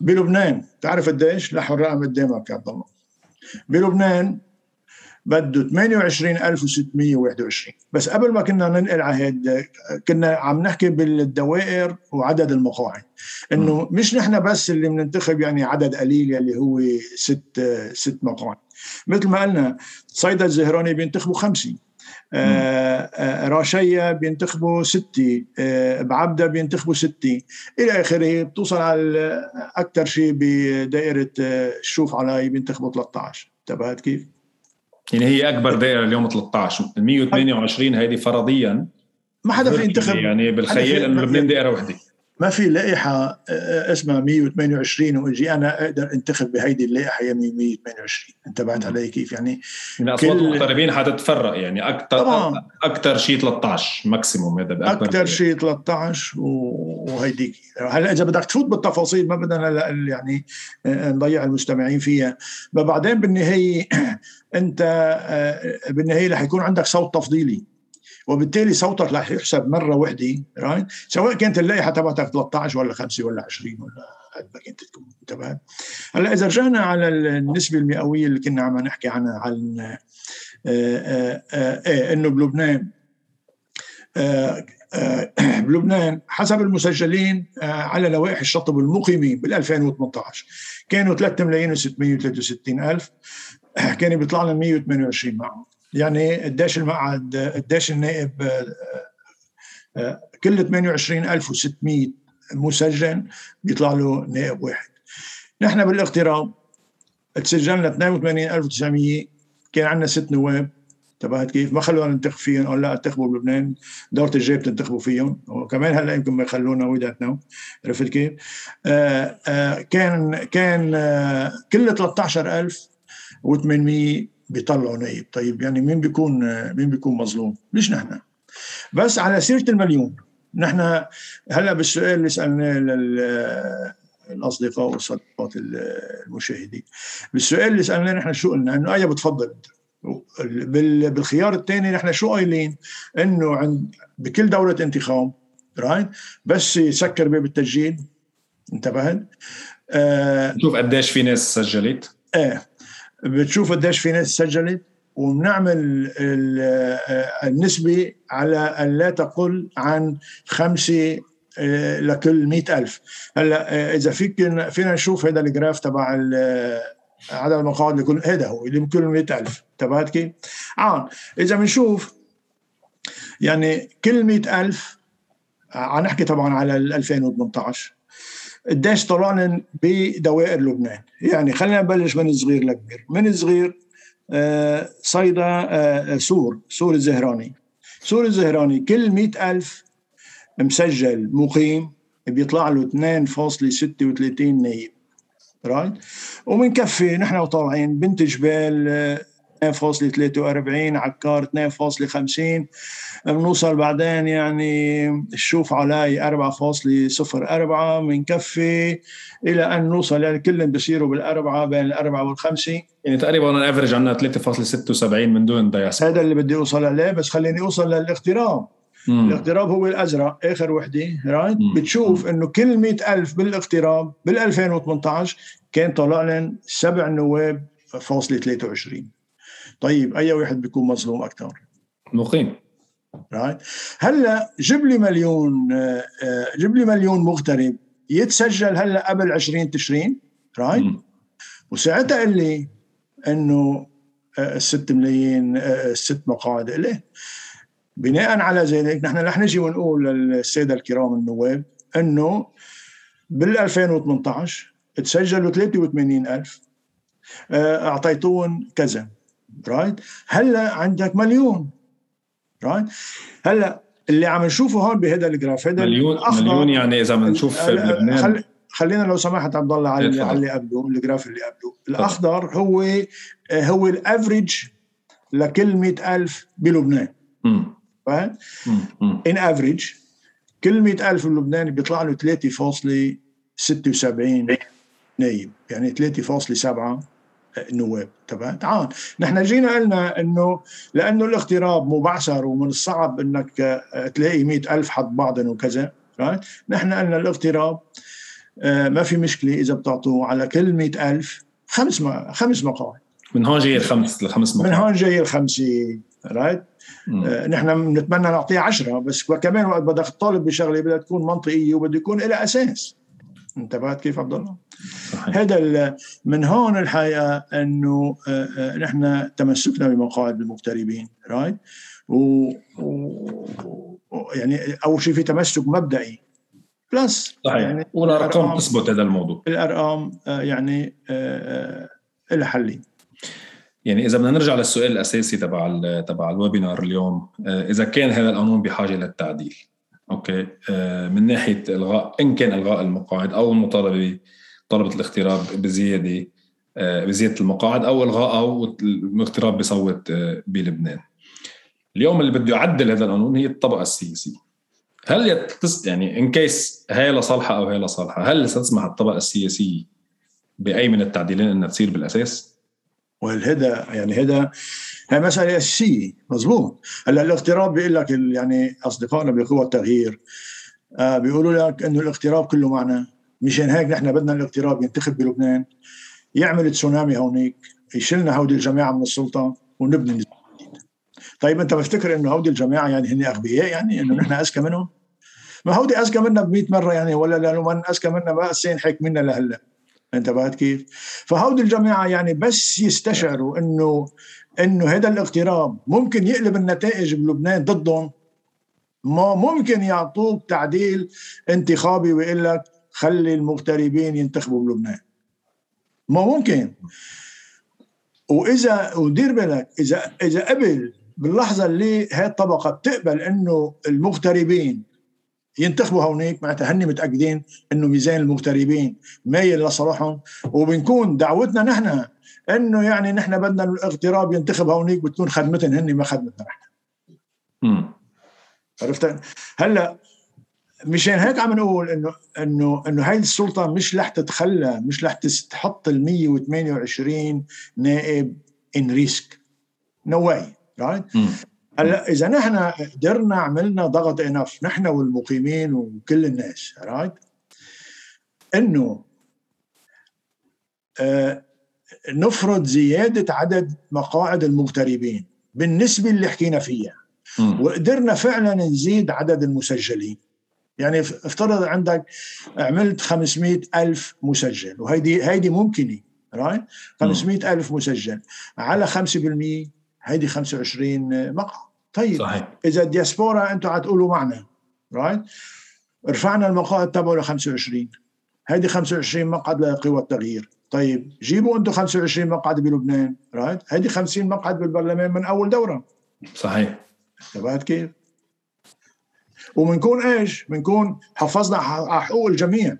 بلبنان تعرف قديش؟ لحوا الرقم قدامك يا عبد الله. بلبنان بده 28621 بس قبل ما كنا ننقل على هيد كنا عم نحكي بالدوائر وعدد المقاعد إنه مش نحن بس اللي بننتخب يعني عدد قليل يلي هو ست ست مقاعد. مثل ما قلنا صيدا الزهراني بينتخبوا خمسة آه آه راشية بينتخبوا ستة آه بعبدة بينتخبوا ستة. إلى آخره بتوصل على أكثر شيء بدائرة الشوف علي بينتخبوا 13 انتبهت كيف؟ يعني هي أكبر دائرة اليوم 13 ال 128 هيدي فرضيا. ما حدا في ينتخب يعني بالخيال إنه لبنان دائرة وحدة. ما في لائحة اسمها 128 وإجي أنا أقدر أنتخب بهيدي اللائحة يا 128 انتبهت علي كيف؟ يعني يعني أصوات المغتربين حتتفرق يعني أكثر طبعا. أكثر شيء 13 ماكسيموم هذا أكثر شيء. 13 وهيديك. هلا إذا بدك تفوت بالتفاصيل ما بدنا هلا يعني نضيع المستمعين فيها. بعدين بالنهاية (clears throat) أنت بالنهاية رح يكون عندك صوت تفضيلي. وبالتالي صوتك رح يحسب مرة وحدة رايت سواء كانت اللائحة تبعتك 13 ولا 5 ولا 20 ولا قد ما كنت تكون انتبهت هلأ إذا رجعنا على النسبة المئوية اللي كنا عم نحكي عنها عن آآ آآ آآ إنه بلبنان (clears throat) بلبنان حسب المسجلين على لوائح الشطب المقيمين بال 2018 كانوا 3 ملايين و663 ألف (clears throat) كان بيطلع لنا 128 معهم. يعني قديش المقعد قديش النائب كل 28600 مسجل بيطلع له نائب واحد نحن بالاغتراب تسجلنا 82900 كان عندنا ست نواب انتبهت كيف؟ ما خلونا ننتخب فيهم قال لا انتخبوا بلبنان دورة الجاي بتنتخبوا فيهم وكمان هلا يمكن ما يخلونا ويداتنا عرفت كيف؟ آآ آآ كان كان كل 13800 بيطلعوا نايب. طيب يعني مين بيكون مين بيكون مظلوم؟ مش نحن. بس على سيرة المليون نحن هلأ بالسؤال اللي سألناه لل الاصدقاء والصديقات المشاهدين. بالسؤال اللي سألناه نحن شو قلنا؟ إنه آية بتفضل. انت بالخيار الثاني نحن شو قايلين؟ إنه عند بكل دوره انتخاب رايت بس يسكر باب التسجيل. انتبهت؟ آه شوف قديش في ناس سجلت. إيه. بتشوف قديش في ناس سجلت وبنعمل النسبة على أن لا تقل عن خمسة لكل مئة ألف. هلأ إذا فيك فينا نشوف هذا ال graph تبع عدد المقاعد لكل هذا هو اللي بكل مئة ألف. تبعت كيف؟ عن إذا بنشوف يعني كل مئة ألف عم نحكي طبعا على 2018 قديش طلعنا بدوائر لبنان. يعني خلينا نبلش من الصغير لكبير. من الصغير آه، صيدا آه، سور سور الزهراني. سور الزهراني كل مئة ألف مسجل مقيم بيطلع له 2.36 نايب. right ومنكفي نحن وطالعين بنت جبيل 2.43 عكار 2.50 بنوصل بعدين يعني الشوف عاليه 4.04 بنكفي إلى أن نوصل يعني كلهم بصيروا بالأربعة بين الأربعة والخمسة. يعني تقريبا on average عندنا 3.76 من دون دياس هذا اللي بدي اوصل عليه بس خليني اوصل للاغتراب مم. الاغتراب هو الأزرق آخر وحدة right بتشوف إنه كل مئة ألف بالاغتراب بال 2018 كان طلع لنا سبع نواب فاصلة 23 طيب أي واحد بيكون مظلوم أكثر مقيم. right هلأ جيب لي مليون آه، آه، جيب لي مليون مغترب يتسجل هلأ قبل 20 تشرين right وساعتها قال لي إنه آه، الست ملايين الست مقاعد. له بناء على ذلك نحن رح نجي ونقول للسادة الكرام النواب إنه بال 2018 تسجلوا 83000 اعطيتوهم كذا. right هلا عندك مليون right هلا اللي عم نشوفه هون بهذا ال graph هذا مليون مليون يعني إذا بنشوف لبنان خل... خلينا لو سمحت عبد الله على على اللي قبله ال graph اللي قبله. الأخضر هو هو ال average لكل 100000 بلبنان. فاهم؟ on average كل 100000 بلبنان بيطلع له 3.76 نايب يعني 3.7 النواب تبع تعال. نحن جينا قلنا إنه لأنه الاغتراب مبعثر ومن الصعب إنك آه، تلاقي مئة ألف حد بعضهم وكذا نحن قلنا الاغتراب آه، ما في مشكلة إذا بتعطوه على كل مئة ألف خمس ما خمس مقاعد. من هون جاي الخمس الخمس مقاعد. من هون جاي الخمسة رايت آه نحن بنتمنى نعطيه عشرة بس كمان وقت بدك تطالب بشغلة بدها تكون منطقية وبده يكون لها أساس. انتبهت كيف عبد الله؟ هذا من هون الحقيقة إنه آه، آه، نحن تمسكنا بمقاعد المغتربين right و, و... يعني أول شيء في تمسك مبدئي. plus صحيح. يعني والأرقام تثبت هذا الموضوع. الأرقام آه، يعني لها حلين يعني إذا بدنا نرجع للسؤال الأساسي تبع تبع ال webinar اليوم إذا كان هذا القانون بحاجة للتعديل okay من ناحية إلغاء إن كان إلغاء المقاعد أو المطالبه طلبة الاغتراب بزيادة آه، بزيادة المقاعد أو إلغاء أو الاغتراب بصوت آه، بلبنان. اليوم اللي بده يعدل هذا القانون هي الطبقة السياسية. هل يتس يعني ان كيس هي لصالحها أو هي لصالحها، هل ستسمح الطبقة السياسية بأي من التعديلين إنها تصير بالأساس؟ والهذا يعني هذا هي مسألة أساسية مضبوط هلا الاغتراب بيقول لك يعني أصدقائنا بقوى التغيير آه بيقولوا لك إنه الاغتراب كله معنا مشان هيك نحن بدنا الاغتراب ينتخب بلبنان يعمل تسونامي هونيك يشيلنا هودي الجماعة من السلطة ونبني نظام جديد. طيب أنت بفتكر إنه هودي الجماعة يعني هن أغبياء يعني إنه نحن أذكى منهم؟ ما هودي أذكى منا ب 100 مرة يعني ولا لأنه من أذكى منا ما سين حك منا لهلأ. أنت بعد كيف؟ فهودي الجماعة يعني بس يستشعروا إنه إنه هذا الاغتراب ممكن يقلب النتائج بلبنان ضدهم. ما ممكن يعطوك تعديل انتخابي ويقول لك خلي المغتربين ينتخبوا بلبنان. ما ممكن. وإذا ودير بالك إذا إذا قبل باللحظة اللي هاي الطبقة بتقبل إنه المغتربين ينتخبوا هونيك معناتها هن متأكدين إنه ميزان المغتربين مايل لصالحهم وبنكون دعوتنا نحن إنه يعني نحن بدنا الاغتراب ينتخب هونيك بتكون خدمتهم هن ما خدمتنا نحن. عرفت؟ هلأ مشان هيك عم نقول إنه إنه إنه هاي السلطة مش رح تتخلى مش رح تحط ال 128 نائب in risk. No way right هلا إذا نحن قدرنا عملنا ضغط enough نحن والمقيمين وكل الناس right إنه آه نفرض زيادة عدد مقاعد المغتربين بالنسبة اللي حكينا فيها. وقدرنا فعلا نزيد عدد المسجلين. يعني افترض عندك عملت 500 ألف مسجل وهيدي هيدي ممكنة right 500 ألف مسجل. على 5% هيدي 25 مقعد طيب صحيح. إذا الدياسبورا أنتم حتقولوا معنا right رفعنا المقاعد تبعه ل 25 هيدي 25 مقعد لقوى التغيير. طيب جيبوا أنتم 25 مقعد بلبنان right هيدي 50 مقعد بالبرلمان من أول دورة. صحيح. انتبهت كيف؟ وبنكون إيش؟ بنكون حافظنا على حقوق الجميع.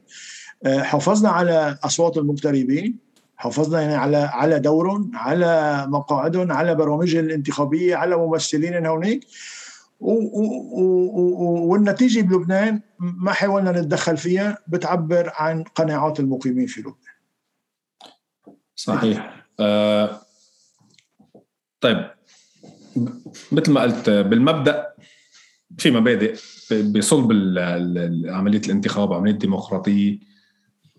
آه، حافظنا على أصوات المغتربين. حافظنا يعني على على دورهم على مقاعدهم على برامجهم الانتخابية على ممثلين هونيك والنتيجة بلبنان ما حاولنا نتدخل فيها بتعبر عن قناعات المقيمين في لبنان. صحيح. آه طيب مثل ما قلت بالمبدأ في مبادئ بصلب عملية الانتخاب عملية الديمقراطية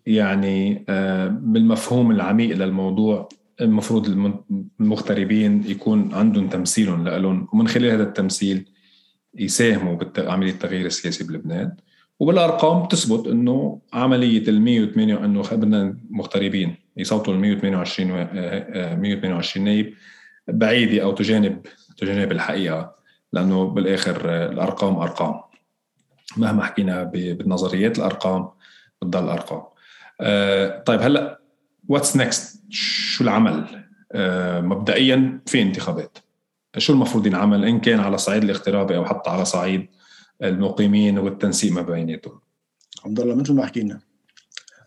يعني آه بالمفهوم العميق للموضوع المفروض المغتربين يكون عندهم تمثيل لهم ومن خلال هذا التمثيل يساهموا بعمليه التغيير السياسي بلبنان وبالأرقام تثبت إنه عملية ال 108 إنه بدنا مغتربين يصوتوا ال 128 128 نائب بعيدة أو تجانب تجانب الحقيقة لأنه بالآخر الأرقام أرقام. مهما حكينا بالنظريات الأرقام بتضل أرقام. آه، طيب هلا what's next شو العمل؟ آه، مبدئيا في انتخابات. شو المفروض ينعمل؟ إن كان على صعيد الاغترابي أو حتى على صعيد المقيمين والتنسيق ما بيناتهم. عبد الله مثل ما حكينا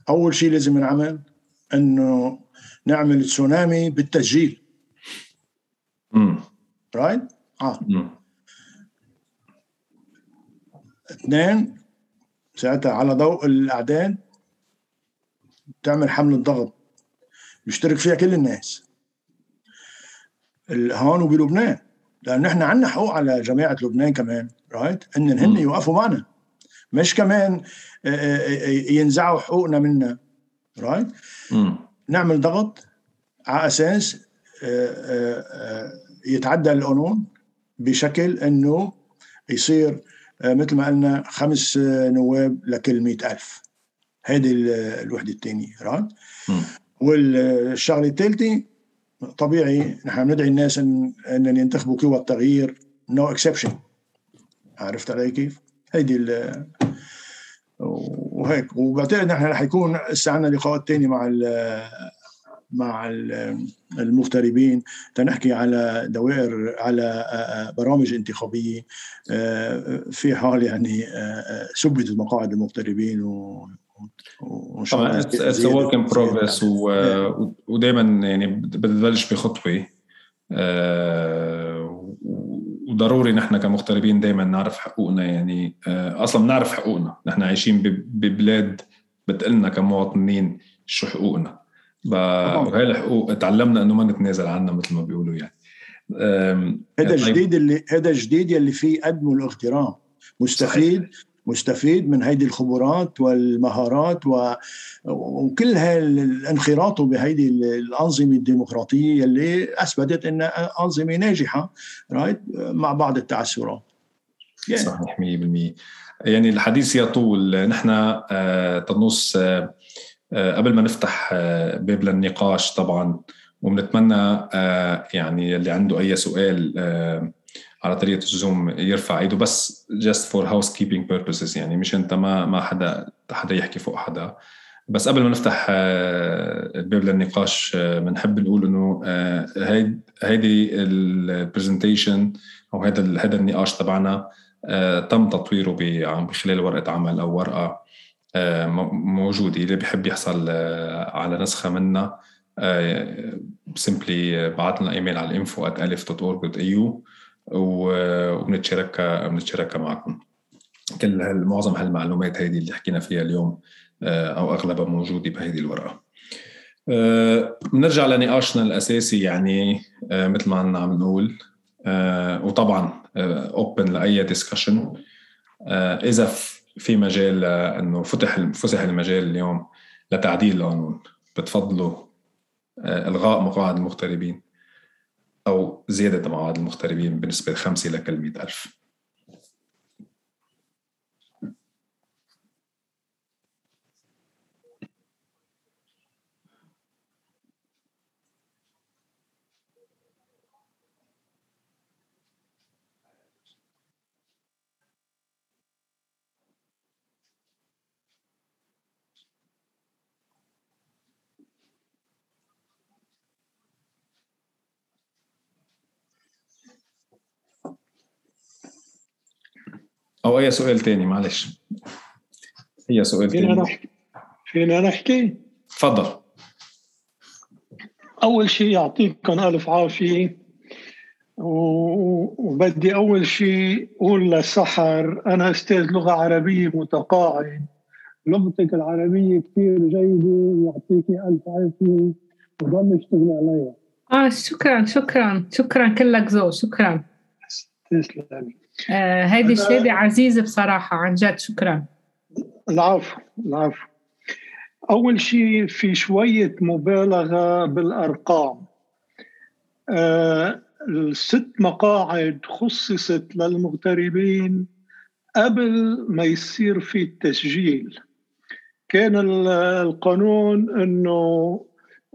أول شيء لازم ينعمل إنه نعمل تسونامي بالتسجيل. امم right آه. مم. اثنين ساعتها على ضوء الأعداد تعمل حمله ضغط يشترك فيها كل الناس. هون وبلبنان لأن نحن عندنا حقوق على جماعة لبنان كمان right إن هن يوقفوا معنا. مش كمان آه، آه، آه، ينزعوا حقوقنا منا right نعمل ضغط على أساس يتعدى القانون بشكل إنه يصير مثل ما قلنا خمس نواب لكل مئة ألف. هذه الوحدة الثانية right والشغلة الثالثة طبيعي نحن ندعي الناس ان ان ينتخبوا قوى التغيير no no exception عرفت علي كيف؟ هيدي وهيك. وبعتقد نحن رح يكون هسه عندنا لقاءات ثانية مع ال مع المغتربين تنحكي على دوائر على برامج انتخابية في حال يعني ثبتت مقاعد المغتربين و طبعا it's work in progress ودائما يعني. بتبلش بخطوة. آه، وضروري نحن كمغتربين دائما نعرف حقوقنا يعني. آه، أصلا بنعرف حقوقنا. نحن عايشين ببلاد بتقلنا كمواطنين شو حقوقنا. وهي الحقوق تعلمنا إنه ما نتنازل عنها مثل ما بيقولوا يعني. هذا طيب. جديد اللي هذا جديد يلي فيه قدمه الاغترام مستفيد صحيح. مستفيد من هيدي الخبرات والمهارات و... وكل هالانخراط بهيدي الأنظمة الديمقراطية اللي أثبتت أنها أنظمة ناجحة رايت مع بعض التعثرات. صحيح 100% يعني الحديث يطول. نحن آه تنص آه قبل ما نفتح آه باب للنقاش طبعا وبنتمنى يعني اللي عنده أي سؤال على طريقة الزوم يرفع إيده بس just for housekeeping purposes يعني مش أنت ما ما حدا حدا يحكي فوق حدا. بس قبل ما نفتح آه، الباب للنقاش آه، بنحب نقول إنه آه، هيدي ال presentation أو هذا هذا النقاش تبعنا تم تطويره بخلال ورقة عمل أو ورقة موجودة اللي بيحب يحصل على نسخة منها. simply بعث لنا إيميل على ال info alef.org.au وبنتشاركها بنتشاركها معكم. كل معظم هالمعلومات هذه اللي حكينا فيها اليوم آه، أو أغلبها موجودة بهذه الورقة. آه، بنرجع لنقاشنا الأساسي يعني آه، مثل ما عم نقول. وطبعا open لأي discussion إذا في مجال إنه فتح فتح المجال اليوم لتعديل القانون بتفضلوا إلغاء مقاعد المغتربين. أو زيادة مقاعد المغتربين بنسبة 5 لكل 100 ألف. أو أي سؤال تاني معلش. هي سؤال فينا تاني؟ نحكي. فينا نحكي؟ تفضل. أول شيء يعطيكم ألف عافية و- وبدي أول شيء أقول لسحر أنا أستاذ لغة عربية متقاعد. لغتك العربية كثير جيدة ويعطيكي ألف عافية وضل اشتغلي عليها. آه شكرا شكرا شكرا كلك ذوق شكرا. تسلمي آه هيدي أنا- شهاده عزيزة بصراحة عن جد شكرا. العفو العفو. أول شيء في شوية مبالغة بالأرقام. آه الست مقاعد خصصت للمغتربين قبل ما يصير في التسجيل. كان ال- القانون إنه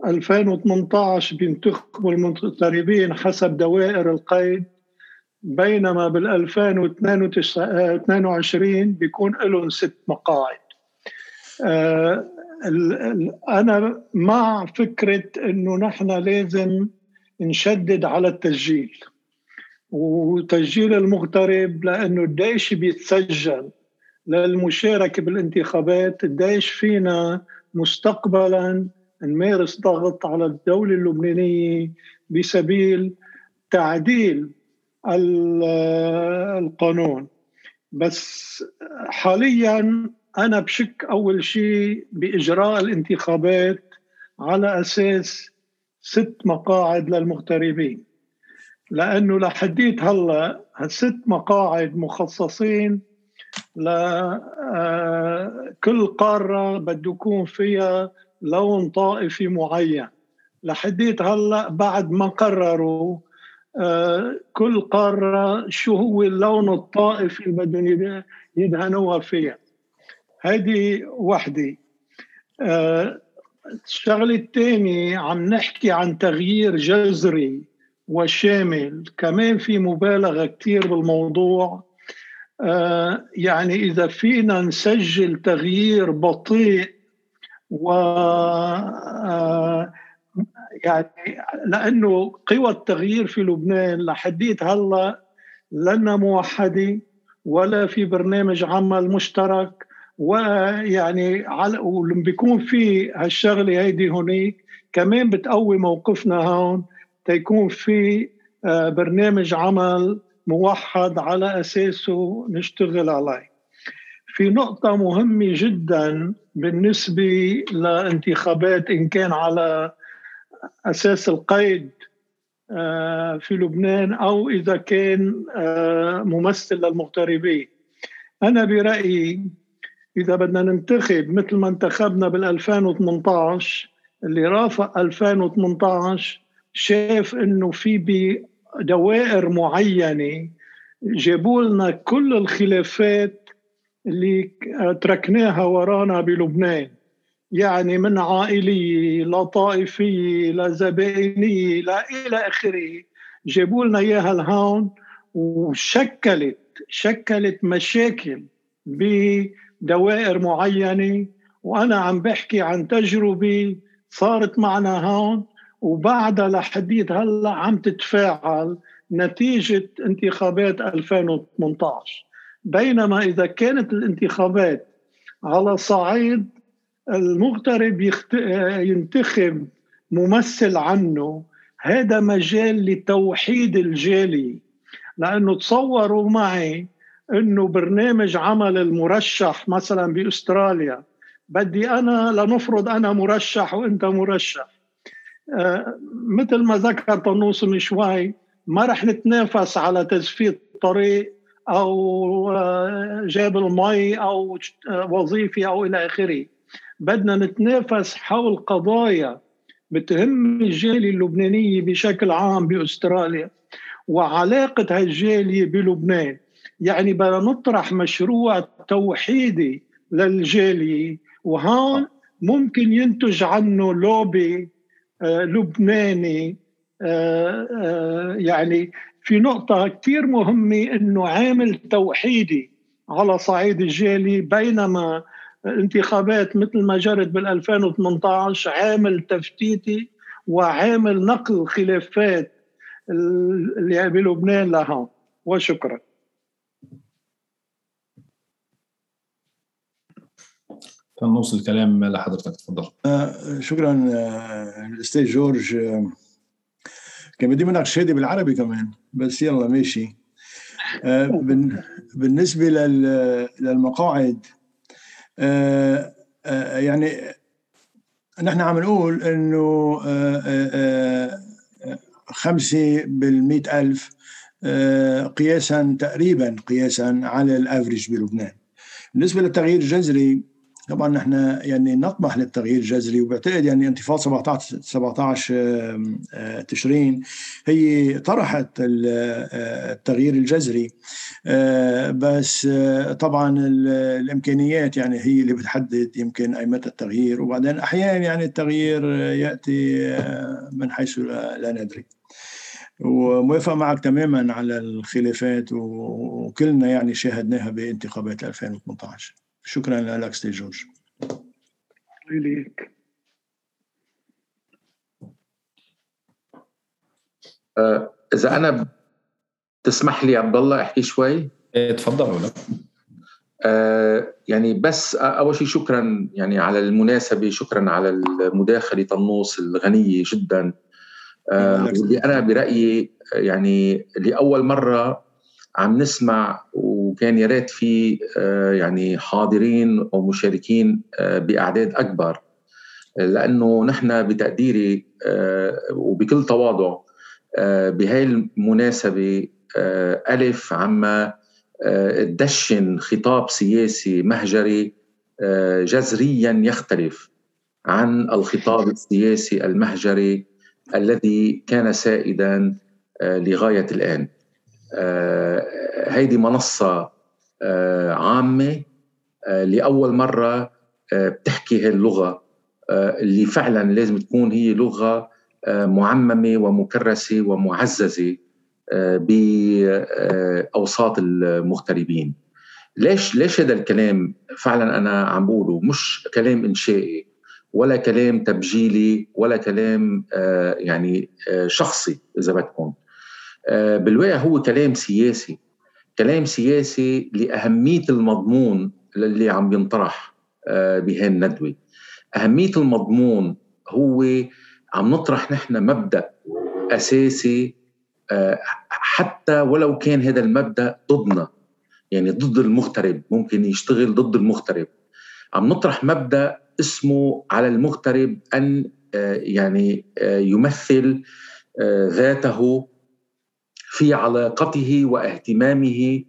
2018 بينتخبوا المغتربين حسب دوائر القيد بينما بال 2022 بيكون لهم ست مقاعد. آه، أنا مع فكرة إنه نحن لازم نشدد على التسجيل. وتسجيل المغترب لأنه قديش بيتسجل للمشاركة بالانتخابات قديش فينا مستقبلا نمارس ضغط على الدولة اللبنانية بسبيل تعديل القانون. بس حاليا أنا بشك أول شيء بإجراء الانتخابات على أساس ست مقاعد للمغتربين. لأنه لحديت هلأ هالست مقاعد مخصصين لكل قارة بده يكون فيها لون طائفي معين. لحديت هلأ بعد ما قرروا كل قارة شو هو اللون الطائفي اللي بدهم يد- يدهنوها فيها. هذه وحدة. آه، الشغلة الثانية عم نحكي عن تغيير جذري وشامل. كمان في مبالغة كثير بالموضوع. آه، يعني إذا فينا نسجل تغيير بطيء و آه، يعني لأنه قوى التغيير في لبنان لحديت هلا لنا موحده ولا في برنامج عمل مشترك ويعني على ولما بيكون في هالشغلة هيدي هونيك كمان بتقوي موقفنا هون تيكون في آه، برنامج عمل موحد على أساسه نشتغل عليه. في نقطة مهمة جدا بالنسبة لانتخابات إن كان على أساس القيد آه، في لبنان أو إذا كان آه، ممثل للمغتربين. أنا برأيي إذا بدنا ننتخب مثل ما انتخبنا بال 2018 اللي رافق 2018 شاف إنه في بدوائر معينة جابوا لنا كل الخلافات اللي تركناها ورانا بلبنان. يعني من عائلية لطائفية لزبائنية لا إلى آخره. جابوا لنا إياها لهون وشكلت شكلت مشاكل بدوائر معينة. وأنا عم بحكي عن تجربة صارت معنا هون وبعدها لحديت هلأ عم تتفاعل نتيجة انتخابات 2018 بينما إذا كانت الانتخابات على صعيد المغترب يخت... ينتخب ممثل عنه. هذا مجال لتوحيد الجالية لأنه تصوروا معي أنه برنامج عمل المرشح مثلا بأستراليا. بدي أنا لنفرض أنا مرشح وأنت مرشح. آه مثل ما ذكر طنوس من شوي ما رح نتنافس على تزفيت طريق أو جاب المي أو وظيفة أو إلى آخره. بدنا نتنافس حول قضايا بتهم الجالية اللبنانية بشكل عام بأستراليا وعلاقة هالجالية بلبنان. يعني بدنا نطرح مشروع توحيدي للجالية وهون ممكن ينتج عنه لوبي لبناني يعني في نقطة كثير مهمة أنه عامل توحيدي على صعيد الجالي بينما انتخابات مثل ما جرت بال 2018 عامل تفتيتي وعامل نقل خلافات اللي بلبنان لها. وشكرا. نوصل الكلام لحضرتك تفضل. آه، شكرا آه، أستاذ جورج. آه، كان بدي منك شهاده بالعربي كمان بس يلا ماشي. بالنسبة للمقاعد يعني نحن عم نقول إنه خمسة بالمئة ألف قياسا تقريبا قياسا على الأفريج بلبنان. بالنسبة للتغيير الجذري طبعا نحن يعني نطمح للتغيير الجذري وبعتقد يعني انتفاضه 17 17 تشرين هي طرحت التغيير الجذري. بس طبعا الإمكانيات يعني هي اللي بتحدد يمكن اي متى التغيير وبعدين أحيانا يعني التغيير يأتي من حيث لا ندري. وموافق معك تماما على الخلافات وكلنا يعني شاهدناها بانتخابات 2018 شكرا لك ستي جورج. إليك. آه، إذا أنا تسمح لي عبد الله أحكي شوي؟ إيه تفضل ولا آه يعني بس أول شيء شكرا يعني على المناسبة شكرا على المداخلة طنوس الغنية جدا. آه واللي أنا برأيي يعني لأول مرة عم نسمع وكان يا ريت في آه، يعني حاضرين أو مشاركين آه، بأعداد أكبر. لأنه نحن بتقديري آه، وبكل تواضع بهاي المناسبة ألف عما تدشن خطاب سياسي مهجري جذريا يختلف عن الخطاب السياسي المهجري الذي كان سائدا لغاية الآن. هيدي منصة آه، عامة آه، لأول مرة بتحكي هاي اللغة اللي فعلا لازم تكون هي لغة معممة ومكرسة ومعززة بأوساط المغتربين. ليش ليش هذا الكلام فعلا أنا عم بقوله؟ مش كلام إنشائي ولا كلام تبجيلي ولا كلام يعني شخصي إذا بدكم. آه، بالواقع هو كلام سياسي. كلام سياسي لأهمية المضمون اللي عم ينطرح آه، بهي الندوة أهمية المضمون هو عم نطرح نحن مبدأ أساسي آه، حتى ولو كان هذا المبدأ ضدنا يعني ضد المغترب ممكن يشتغل ضد المغترب. عم نطرح مبدأ اسمه على المغترب أن يعني يمثل ذاته في علاقته واهتمامه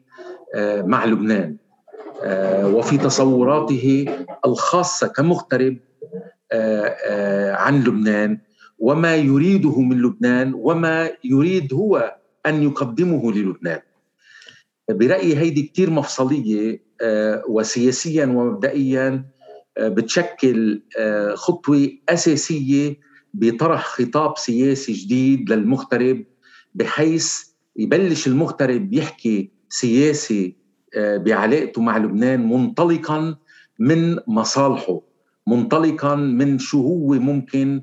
آه، مع لبنان آه، وفي تصوراته الخاصة كمغترب آه، عن لبنان وما يريده من لبنان وما يريد هو أن يقدمه للبنان. برأيي هيدي كثير مفصلية وسياسيا ومبدئيا بتشكل خطوة أساسية بطرح خطاب سياسي جديد للمغترب بحيث يبلش المغترب يحكي سياسي آه، بعلاقته مع لبنان منطلقا من مصالحه منطلقا من شو هو ممكن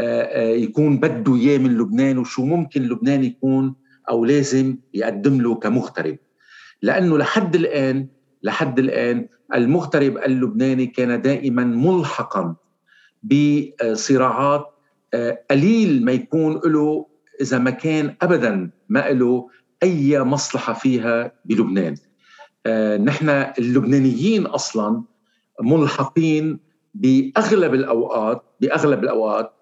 آه، آه، يكون بده إياه من لبنان وشو ممكن لبنان يكون أو لازم يقدم له كمغترب. لأنه لحد الآن لحد الآن المغترب اللبناني كان دائما ملحقا بصراعات قليل ما يكون له إذا ما كان ابدا ما له أي مصلحة فيها بلبنان. آه نحن اللبنانيين أصلا ملحقين بأغلب الأوقات بأغلب الأوقات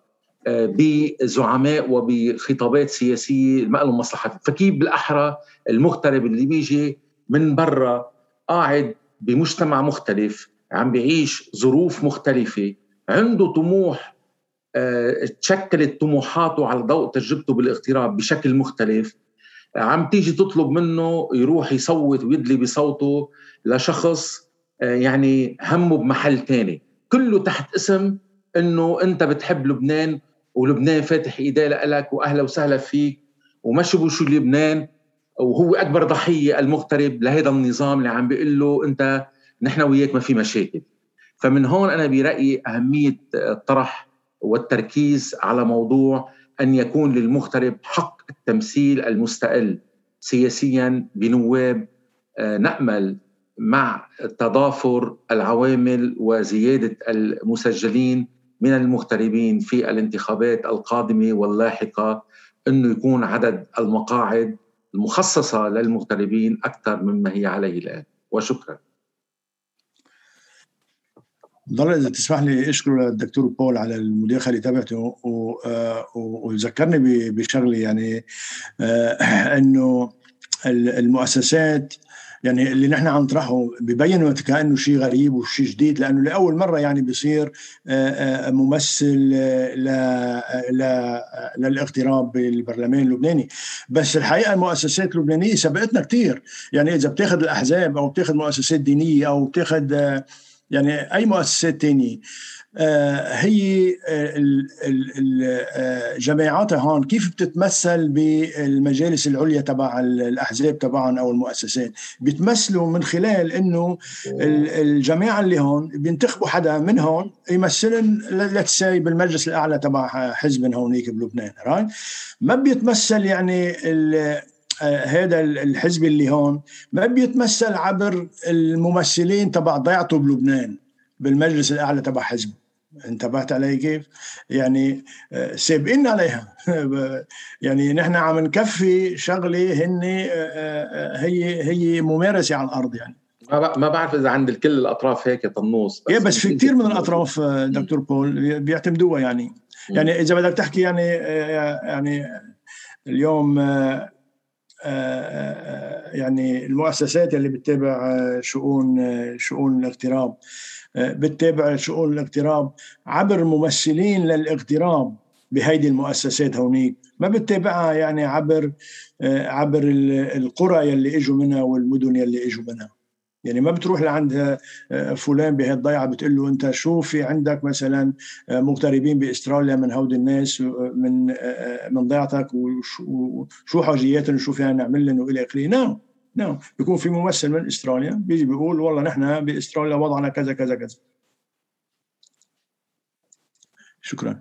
آه بزعماء وبخطابات سياسية ما لهم مصلحة. فكيف بالأحرى المغترب اللي بيجي من برا قاعد بمجتمع مختلف عم بيعيش ظروف مختلفة عنده طموح تشكلت طموحاته على ضوء تجربته بالاغتراب بشكل مختلف. عم تيجي تطلب منه يروح يصوت ويدلي بصوته لشخص آه، يعني همه بمحل تاني. كله تحت اسم إنه أنت بتحب لبنان ولبنان فاتح إيديه لك وأهلا وسهلا فيك ومشي بوشو لبنان وهو أكبر ضحية المغترب لهذا النظام اللي عم بيقول له أنت نحن وياك ما في مشاكل. فمن هون أنا برأيي أهمية طرح والتركيز على موضوع أن يكون للمغترب حق التمثيل المستقل سياسيا بنواب آه، نأمل مع تضافر العوامل وزيادة المسجلين من المغتربين في الانتخابات القادمة واللاحقة إنه يكون عدد المقاعد المخصصة للمغتربين أكثر مما هي عليه الآن. وشكرا. ضل اذا تسمح لي أشكر الدكتور بول على المداخله تبعته آه، وذكرني بشغله يعني آه، إنه المؤسسات يعني اللي نحن عم نطرحه ببين كأنه شيء غريب وشيء جديد لأنه لأول مرة يعني بيصير آه، ممثل للاغتراب بالبرلمان اللبناني. بس الحقيقة المؤسسات اللبنانية سبقتنا كثير يعني إذا بتاخذ الأحزاب أو بتاخذ مؤسسات دينية أو بتاخذ يعني أي مؤسسات تانية. آه، هي آه، آه، جماعاتها هون كيف بتتمثل بالمجالس العليا تبع الأحزاب تبعهم أو المؤسسات؟ بيتمثلوا من خلال إنه الجماعة اللي هون بينتخبوا حدا من هون يمثلن let's بالمجلس الأعلى تبع حزب هونيك بلبنان right ما بيتمثل يعني هذا الحزب اللي هون ما بيتمثل عبر الممثلين تبع ضيعته بلبنان بالمجلس الأعلى تبع حزبه انتبهت علي كيف؟ يعني آه، سابقين عليها. (laughs) يعني نحن عم نكفي شغلة هن آه، آه، هي هي ممارسة على الأرض يعني. ما بعرف إذا عند الكل الأطراف هيك طنوس بس, إيه، بس في كثير من الأطراف دكتور بول بيعتمدوها يعني. يعني إذا بدك تحكي يعني يعني اليوم يعني المؤسسات اللي بتتابع شؤون شؤون الاغتراب. بتتابع شؤون الاغتراب عبر ممثلين للاغتراب بهيدي المؤسسات هونيك. ما بتتابعها يعني عبر عبر القرى يلي إجوا منها والمدن يلي إجوا منها. يعني ما بتروح لعند آه، فلان بهالضيعه بتقول له أنت شو في عندك مثلا آه، مغتربين بإستراليا من هود الناس آه، من من ضيعتك وشو حاجياتهم وشو فينا نعمل لهم وإلى آخره؟ نعم نعم. بيكون في ممثل من إستراليا بيجي بيقول والله نحن بإستراليا وضعنا كذا كذا كذا. شكرا.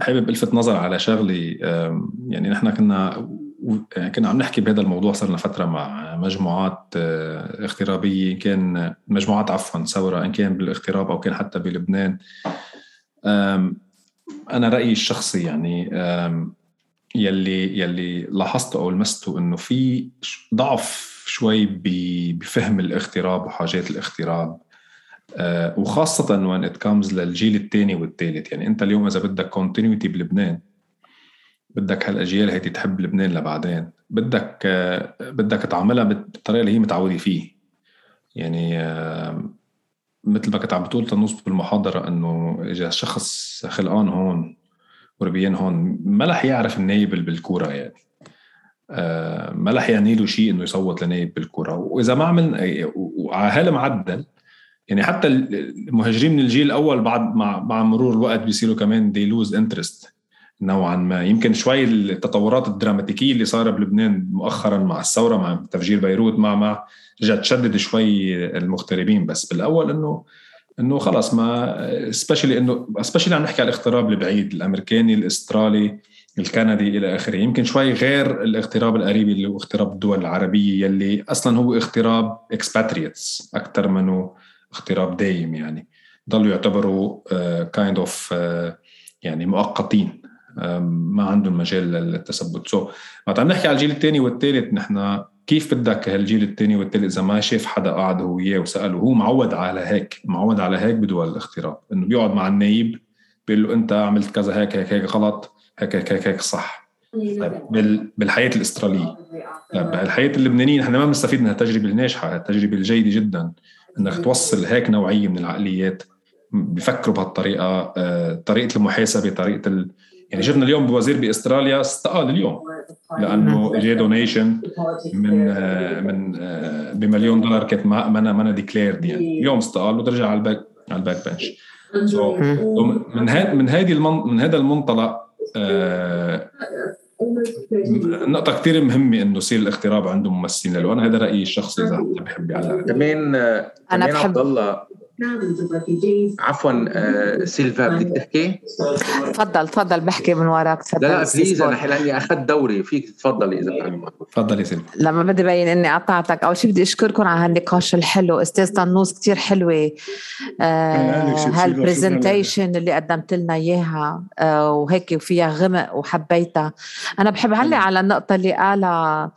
حابب الفت نظر على شغله يعني نحن كنا كنا عم نحكي بهذا الموضوع صرنا فترة مع مجموعات آه، اغترابيه كان مجموعات عفوا ثورة إن كان بالاغتراب أو كان حتى بلبنان. أنا رأيي الشخصي يعني يلي يلي لاحظته أو لمسته إنه في ضعف شوي بفهم الاغتراب وحاجات الاغتراب وخاصة when it comes للجيل الثاني والثالث يعني أنت اليوم إذا بدك continuity بلبنان بدك هالأجيال هيدي تحب لبنان لبعدين. بدك آه، بدك تعاملها بالطريقة اللي هي متعودة فيه. يعني آه، مثل ما كنت عم بتقول طنوس بالمحاضرة إنه إذا شخص خلقان هون وربيان هون ما رح يعرف النايب بالكورة يعني. ما رح يعني له شيء إنه يصوت لنايب بالكورة. وإذا ما عمل وعلى هالمعدل يعني حتى المهاجرين من الجيل الأول بعد مع مع مرور الوقت بيصيروا كمان they lose interest نوعا ما. يمكن شوي التطورات الدراماتيكية اللي صار بلبنان مؤخرا مع الثورة مع تفجير بيروت مع مع رجعت تشدد شوي المغتربين. بس بالأول انه إنه خلص ما especially انه especially عم نحكي على الاغتراب البعيد الأمريكاني الأسترالي الكندي إلى آخره. يمكن شوي غير الاغتراب القريب اللي هو اغتراب الدول العربية يلي أصلا هو اغتراب expatriates أكثر منه اغتراب دايم يعني. ضلوا يعتبروا kind uh, of uh, يعني مؤقتين. ما عندهم مجال للتثبت. so so, عم نحكي على الجيل الثاني والثالث نحن كيف بدك هالجيل الثاني والثالث إذا ما شاف حدا قاعد هو وياه وسأله؟ هو معود على هيك. معود على هيك بدول الاغتراب إنه بيقعد مع النايب بيقول له أنت عملت كذا هيك هيك هيك غلط هيك هيك هيك, هيك صح. طيب بالحياة الاسترالية طيب بالحياة اللبنانية نحن ما بنستفيد من هالتجربة الناجحة التجربة الجيدة جدا. إنك توصل هيك نوعية من العقليات بفكروا بهالطريقة آه، طريقة المحاسبة طريقة ال... يعني شفنا اليوم بوزير بأستراليا استقال اليوم لأنه اجى donation من آه، من آه، بمليون دولار كانت ما ما ما declared يعني. اليوم استقال وترجع على ال back على ال back bench so, من من هذه من هذا المنطلق نقطة كثير مهمة إنه يصير الاغتراب عنده ممثلين له، أنا هذا رأيي الشخصي إذا بحب يعلق. كمان أنا بحب عبد الله عفوا آه، سيلفا بدك تحكي؟ تفضل تفضل بحكي من وراك تفضل لا لا please أنا لاني أخذت دوري فيك تفضلي إذا تفضلي سيلفا. لما بدي بين إني قطعتك أول شيء بدي أشكركم على هالنقاش الحلو. أستاذ طنوس كثير حلوة آه هال presentation اللي قدمت لنا إياها آه وهيك وفيها غمق وحبيتها. أنا بحب علق على النقطة اللي قالها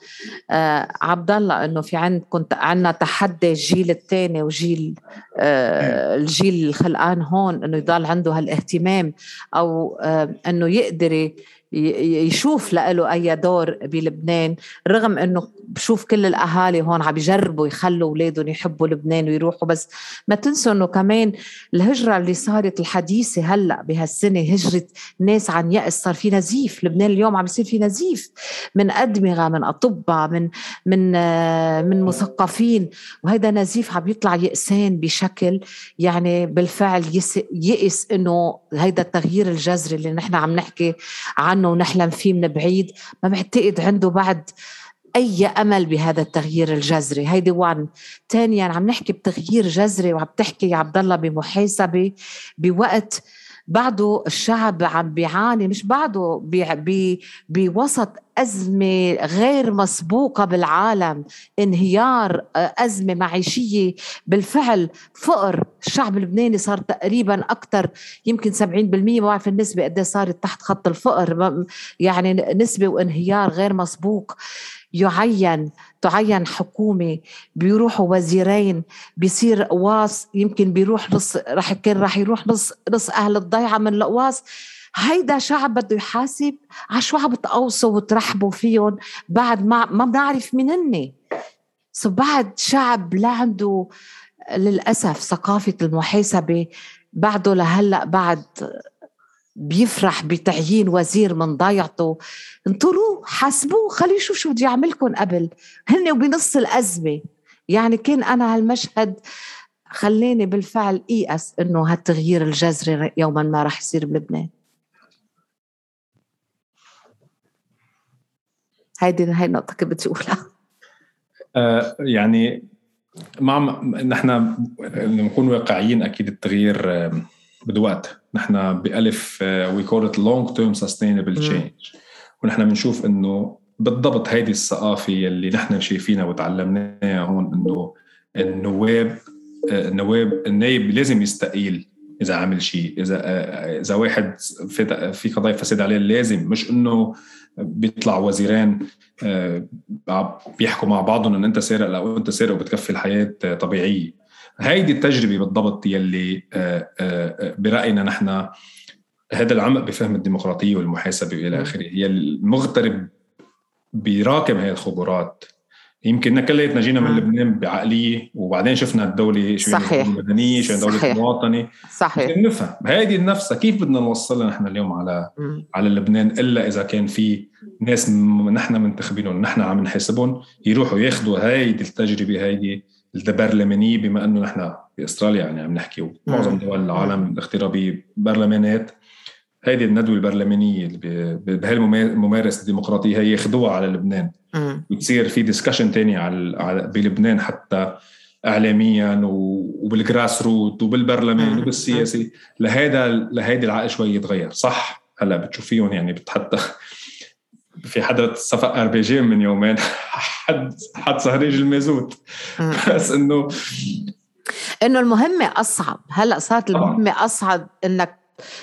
آه عبد الله إنه في عند كنت عندنا تحدي الجيل الثاني وجيل آه الجيل الخلقان هون إنه يضل عنده هالاهتمام أو آه إنه يقدر يشوف له أي دور بلبنان رغم إنه بشوف كل الأهالي هون عم يجربوا يخلوا أولادهم يحبوا لبنان ويروحوا بس ما تنسوا إنه كمان الهجرة اللي صارت الحديثة هلأ بهالسنة هجرة ناس عن يأس صار في نزيف. لبنان اليوم عم يصير في نزيف. من أدمغة من أطباء من من من مثقفين. وهذا نزيف عم يطلع يأسان بشكل يعني بالفعل يئس إنه هيدا التغيير الجذري اللي نحن عم نحكي عنه ونحلم فيه من بعيد. ما بعتقد عنده بعد أي أمل بهذا التغيير الجذري؟ هيدي وان ثانيا عم نحكي بتغيير جذري وعم تحكي يا عبد الله بمحاسبه بوقت بعده الشعب عم بيعاني مش بعده بي بوسط أزمة غير مسبوقة بالعالم انهيار أزمة معيشية. بالفعل فقر الشعب اللبناني صار تقريبا أكثر يمكن 70% ما بعرف النسبة قد صارت تحت خط الفقر يعني نسبة وانهيار غير مسبوق. يعين تعين حكومة بيروحوا وزيرين بيصير قواص يمكن بيروح نص رح كان رح يروح نص نص أهل الضيعة من القواص هيدا شعب بده يحاسب على شو عم تقوصوا وترحبوا فيهم بعد ما ما بنعرف مين هن سو بعد شعب لا عنده للأسف ثقافة المحاسبة بعده لهلأ بعد بيفرح بتعيين وزير من ضيعته انطروه حاسبوه خليه يشوف شو بده يعملكم قبل. هن وبنص الأزمة. يعني كان أنا هالمشهد خلاني بالفعل إيأس إنه هالتغيير الجذري يوما ما رح يصير بلبنان. هيدي هاي النقطة كنت بدي أقولها. آه يعني مع نحن نكون واقعيين أكيد التغيير آه بده وقت. نحن بألف we call it long term sustainable change ونحن بنشوف إنه بالضبط هيدي الثقافة اللي نحن شايفينها وتعلمناها هون إنه النواب آه، النواب النايب لازم يستقيل إذا عمل شيء. إذا آه، إذا واحد في في قضايا فساد عليه لازم. مش إنه بيطلع وزيرين آه، بيحكوا مع بعضهم إن أنت سارق أو انت سارق وبتكفي الحياة طبيعية. هيدي التجربة بالضبط يلي آه، آه، برأينا نحن هذا العمق بفهم الديمقراطية والمحاسبة وإلى آخره هي المغترب بيراكم هي الخبرات. يمكن كلياتنا جينا من لبنان بعقلية وبعدين شفنا الدولة شو صحيح. مدنيه شو دولة. مواطنة. صحيح. نفهم. هيدي نفسها كيف بدنا نوصلها نحن اليوم على م. على لبنان؟ إلا إذا كان في ناس نحن منتخبينهم نحن عم نحاسبهم يروحوا ياخذوا هيدي التجربة هيدي البرلمانيه بما أنه نحن باستراليا يعني عم نحكي ومعظم دول العالم الاغترابية برلمانات هيدي الندوة البرلمانية اللي بهالممارسة الديمقراطية هي ياخذوها على لبنان. وتصير في discussion تاني على بلبنان حتى اعلاميا وبال grass root وبالبرلمان وبالسياسي. لهذا لهيدي العقل شوي يتغير صح؟ هلأ بتشوفيهم يعني حتى في حدا صفق RPG من يومين. (laughs) حد حد صهريج المازوت. بس إنه إنه المهمة أصعب. هلأ صارت المهمة أصعب إنك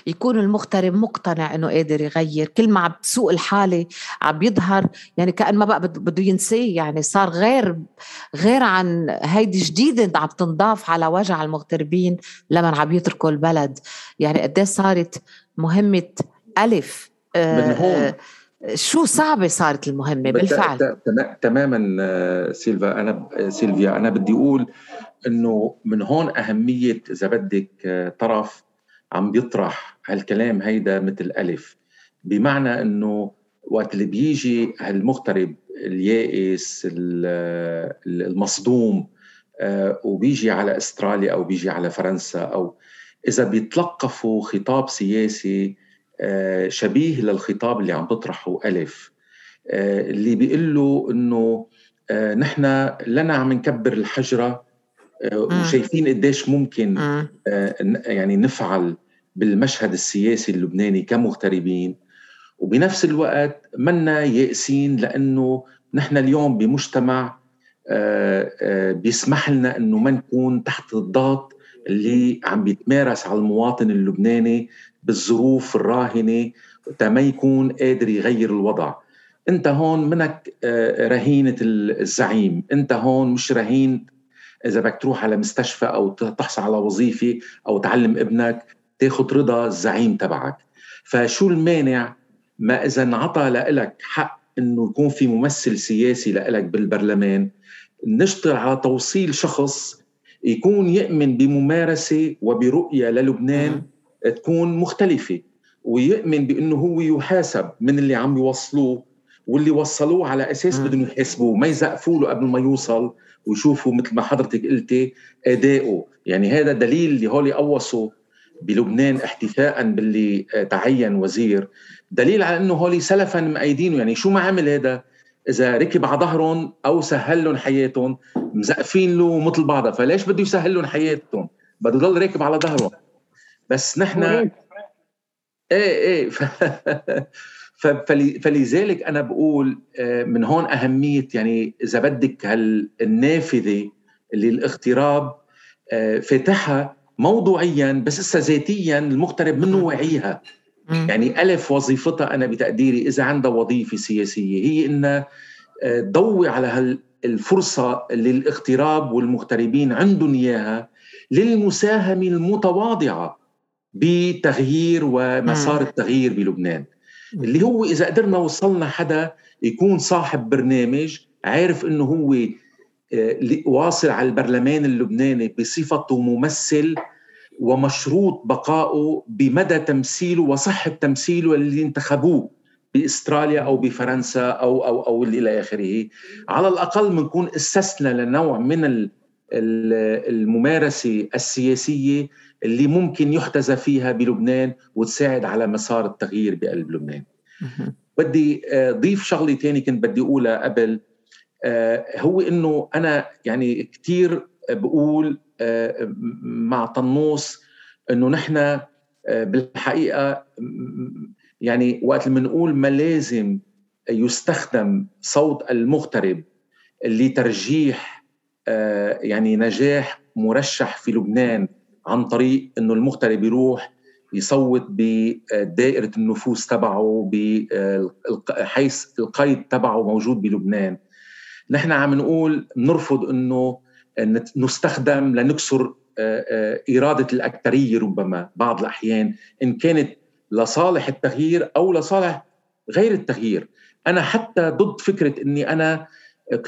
يكون المغترب مقتنع إنه قادر يغير. كل ما عم تسوق الحالة عم يظهر يعني كأن ما بقى بده ينسيه يعني صار غير غير عن هيدي جديدة عم تنضاف على وجع المغتربين لما عم يتركوا البلد. يعني قد صارت مهمة ألف. آه من هون شو صعبة صارت المهمة؟ بالفعل. تماما آه، سيلفا أنا سيلفيا أنا بدي أقول إنه من هون أهمية إذا بدك آه، طرف عم بيطرح هالكلام هيدا مثل ألف. بمعنى إنه وقت اللي بيجي هالمغترب اليائس المصدوم آه، وبيجي على أستراليا أو بيجي على فرنسا أو إذا بيتلقفوا خطاب سياسي آه، شبيه للخطاب اللي عم تطرحه ألف. آه، اللي بيقول له إنه آه، نحن لنا عم نكبر الحجرة وشايفين قديش ممكن يعني نفعل بالمشهد السياسي اللبناني كمغتربين. وبنفس الوقت منا يائسين لأنه نحن اليوم بمجتمع بيسمح لنا إنه ما نكون تحت الضغط اللي عم بيتمارس على المواطن اللبناني بالظروف الراهنة ما يكون قادر يغير الوضع. انت هون منك آه، رهينة الزعيم. انت هون مش رهين إذا بدك تروح على مستشفى أو تحصل على وظيفة أو تعلم ابنك تاخذ رضا الزعيم تبعك. فشو المانع؟ ما إذا انعطى لك حق إنه يكون في ممثل سياسي لك بالبرلمان نشتغل على توصيل شخص يكون يؤمن بممارسة وبرؤية للبنان تكون مختلفة ويؤمن بأنه هو يحاسب من اللي عم يوصلوه واللي وصلوه على أساس بدهم يحاسبوه. ما يزقفوا له قبل ما يوصل ويشوفوا مثل ما حضرتك قلتي اداؤه يعني هذا دليل اللي هولي قوصوا بلبنان احتفاء باللي تعين وزير. دليل على أنه هولي سلفا مأيدينه يعني شو ما عمل هذا؟ إذا ركب على ظهرهم أو سهل لهم حياتهم مزقفين له مثل بعضها. فليش بده يسهل لهم حياتهم؟ بده يضل راكب على ظهرهم. بس نحن إيه؟ إيه (laughs) ف... فلذلك أنا بقول آه، من هون أهمية يعني إذا بدك هالنافذة اللي الاغتراب آه، فاتحها موضوعيا بس هسه ذاتيا المغترب منه وعيها. يعني ألف وظيفتها أنا بتقديري إذا عندها وظيفة سياسية هي إنها آه، تضوي على الفرصه اللي الاغتراب والمغتربين عندهم إياها للمساهمة المتواضعة. بتغيير ومسار التغيير بلبنان. اللي هو إذا قدرنا وصلنا حدا يكون صاحب برنامج عارف إنه هو آه، واصل على البرلمان اللبناني بصفته ممثل ومشروط بقائه بمدى تمثيله وصحة تمثيله اللي انتخبوه بإستراليا أو بفرنسا أو أو أو إلى آخره. على الأقل بنكون أسسنا لنوع من الممارسة السياسية اللي ممكن يحتذى فيها بلبنان وتساعد على مسار التغيير بقلب لبنان. بدي آه، ضيف شغلة ثانية كنت بدي أقولها قبل. آه، هو إنه أنا يعني كثير بقول آه، مع طنوس إنه نحن بالحقيقة يعني وقت بنقول ما لازم يستخدم صوت المغترب لترجيح يعني نجاح مرشح في لبنان عن طريق إنه المغترب يروح يصوت بدائرة النفوذ تبعه حيث القيد تبعه موجود بلبنان. نحن عم نقول نرفض إنه نستخدم لنكسر آه، آه، إرادة الأكثرية ربما بعض الأحيان إن كانت لصالح التغيير أو لصالح غير التغيير. أنا حتى ضد فكرة أني أنا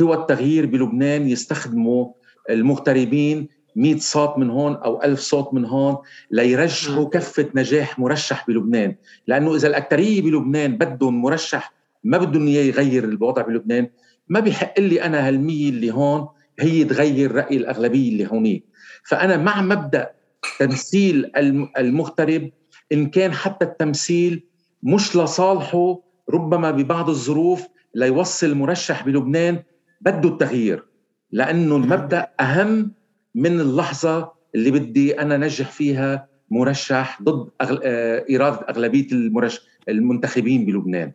قوى التغيير بلبنان يستخدموا المغتربين 100 صوت من هون أو 1000 صوت من هون ليرجحوا كفة نجاح مرشح بلبنان. لأنه إذا الاكثريه بلبنان بدهم مرشح ما بدهم إياه يغير الوضع بلبنان. ما بيحق لي أنا هالمية اللي هون هي تغير رأي الأغلبية اللي هونيك. فأنا مع مبدأ تمثيل المغترب إن كان حتى التمثيل مش لصالحه ربما ببعض الظروف ليوصل مرشح بلبنان بده التغيير. لأنه المبدأ أهم من اللحظة اللي بدي أنا نجح فيها مرشح ضد أغل... آه، اراده أغلبية المرشح المنتخبين بلبنان.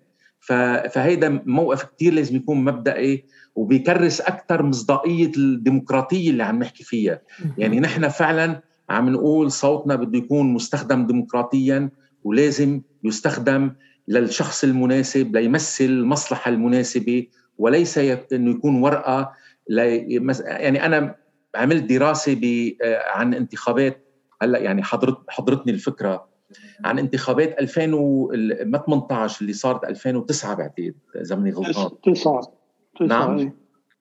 فهيدا موقف كثير لازم يكون مبدئي وبيكرس أكثر مصداقية الديمقراطية اللي عم نحكي فيها. يعني نحن فعلا عم نقول صوتنا بده يكون مستخدم ديمقراطيا ولازم يستخدم للشخص المناسب ليمثل المصلحة المناسبة وليس إنه يكون ورقة لي يعني أنا عملت دراسة آه، عن انتخابات. هلأ يعني حضرت حضرتني الفكرة. عن انتخابات 2000 و... ما 18 اللي صارت 2009 بعتقد اذا ماني غلطان. 9 نعم.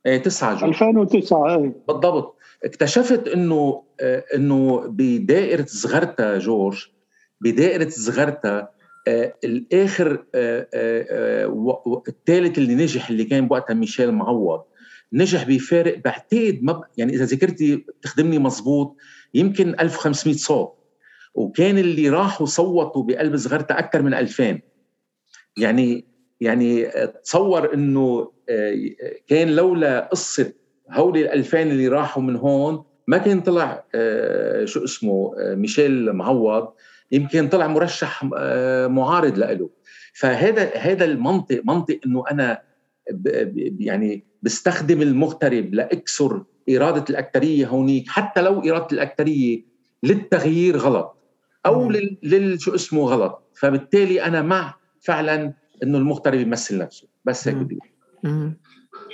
إيه. 9 جو 2009 إيه. بالضبط. اكتشفت إنه آه، إنه بدائرة صغرتا جورج بدائرة صغرتا آه الآخر آه آه الثالث اللي نجح اللي كان بوقتها ميشيل معوض. نجح بفارق بعتقد مب... يعني إذا ذكرتي تخدمني مزبوط يمكن 1500 صوت. وكان اللي راحوا صوتوا بقلب صغرتا أكثر من 2000 يعني يعني تصور إنه آه، كان لولا قصة هول ال 2000 اللي راحوا من هون ما كان طلع شو اسمه ميشيل معوض يمكن طلع مرشح معارض له فهذا هذا المنطق منطق إنه أنا يعني بستخدم المغترب لأكسر إرادة الاكثريه هونيك حتى لو إرادة الاكثريه للتغيير غلط أو لل شو اسمه غلط. فبالتالي أنا مع فعلا إنه المغترب يمثل نفسه. بس هيك بدي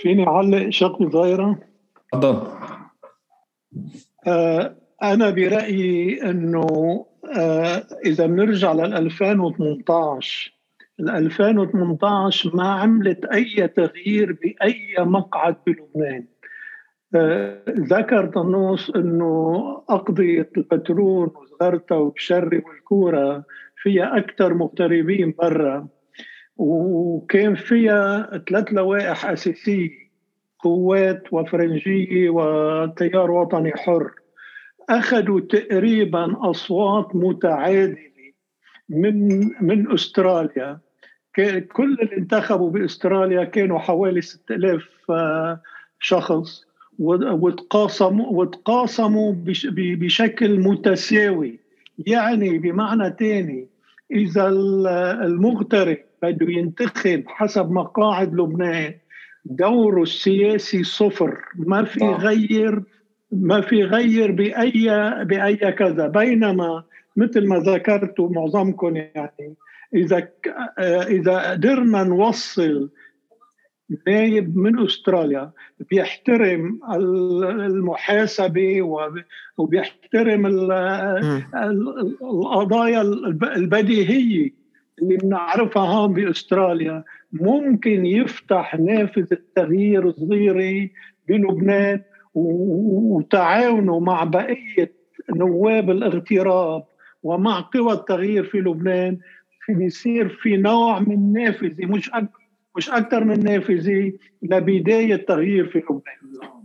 فيني أعلق شغلة صغيرة؟ تفضل. آه أنا برأيي إنه آه إذا بنرجع لل 2018 ال 2018 ما عملت أي تغيير بأي مقعد بلبنان. آه، ذكر طنوس إنه أقضية البترول وزغرتا وبشري والكورة فيها أكثر مغتربين برا وكان فيها ثلاث لوائح أساسية قوات وفرنجية وتيار وطني حر. أخذوا تقريبا أصوات متعادلة من من أستراليا. كل اللي انتخبوا بأستراليا كانوا حوالي 6000 آه، شخص وتقاسموا وتقاسموا بشكل متساوي. يعني بمعنى ثاني إذا المغترب بده ينتخب حسب مقاعد لبنان دوره السياسي صفر. ما في غير ما في غير باي بأي كذا. بينما مثل ما ذكرتوا معظمكم يعني إذا إذا قدرنا نوصل نايب من أستراليا بيحترم المحاسبة وبيحترم القضايا البديهية اللي بنعرفها هون بأستراليا. ممكن يفتح نافذة التغيير صغيرة بلبنان وتعاونه مع بقية نواب الاغتراب ومع قوى التغيير في لبنان. بيصير في نوع من نافذه مش أكثر مش أكثر من نافذة لبداية تغيير في لبنان.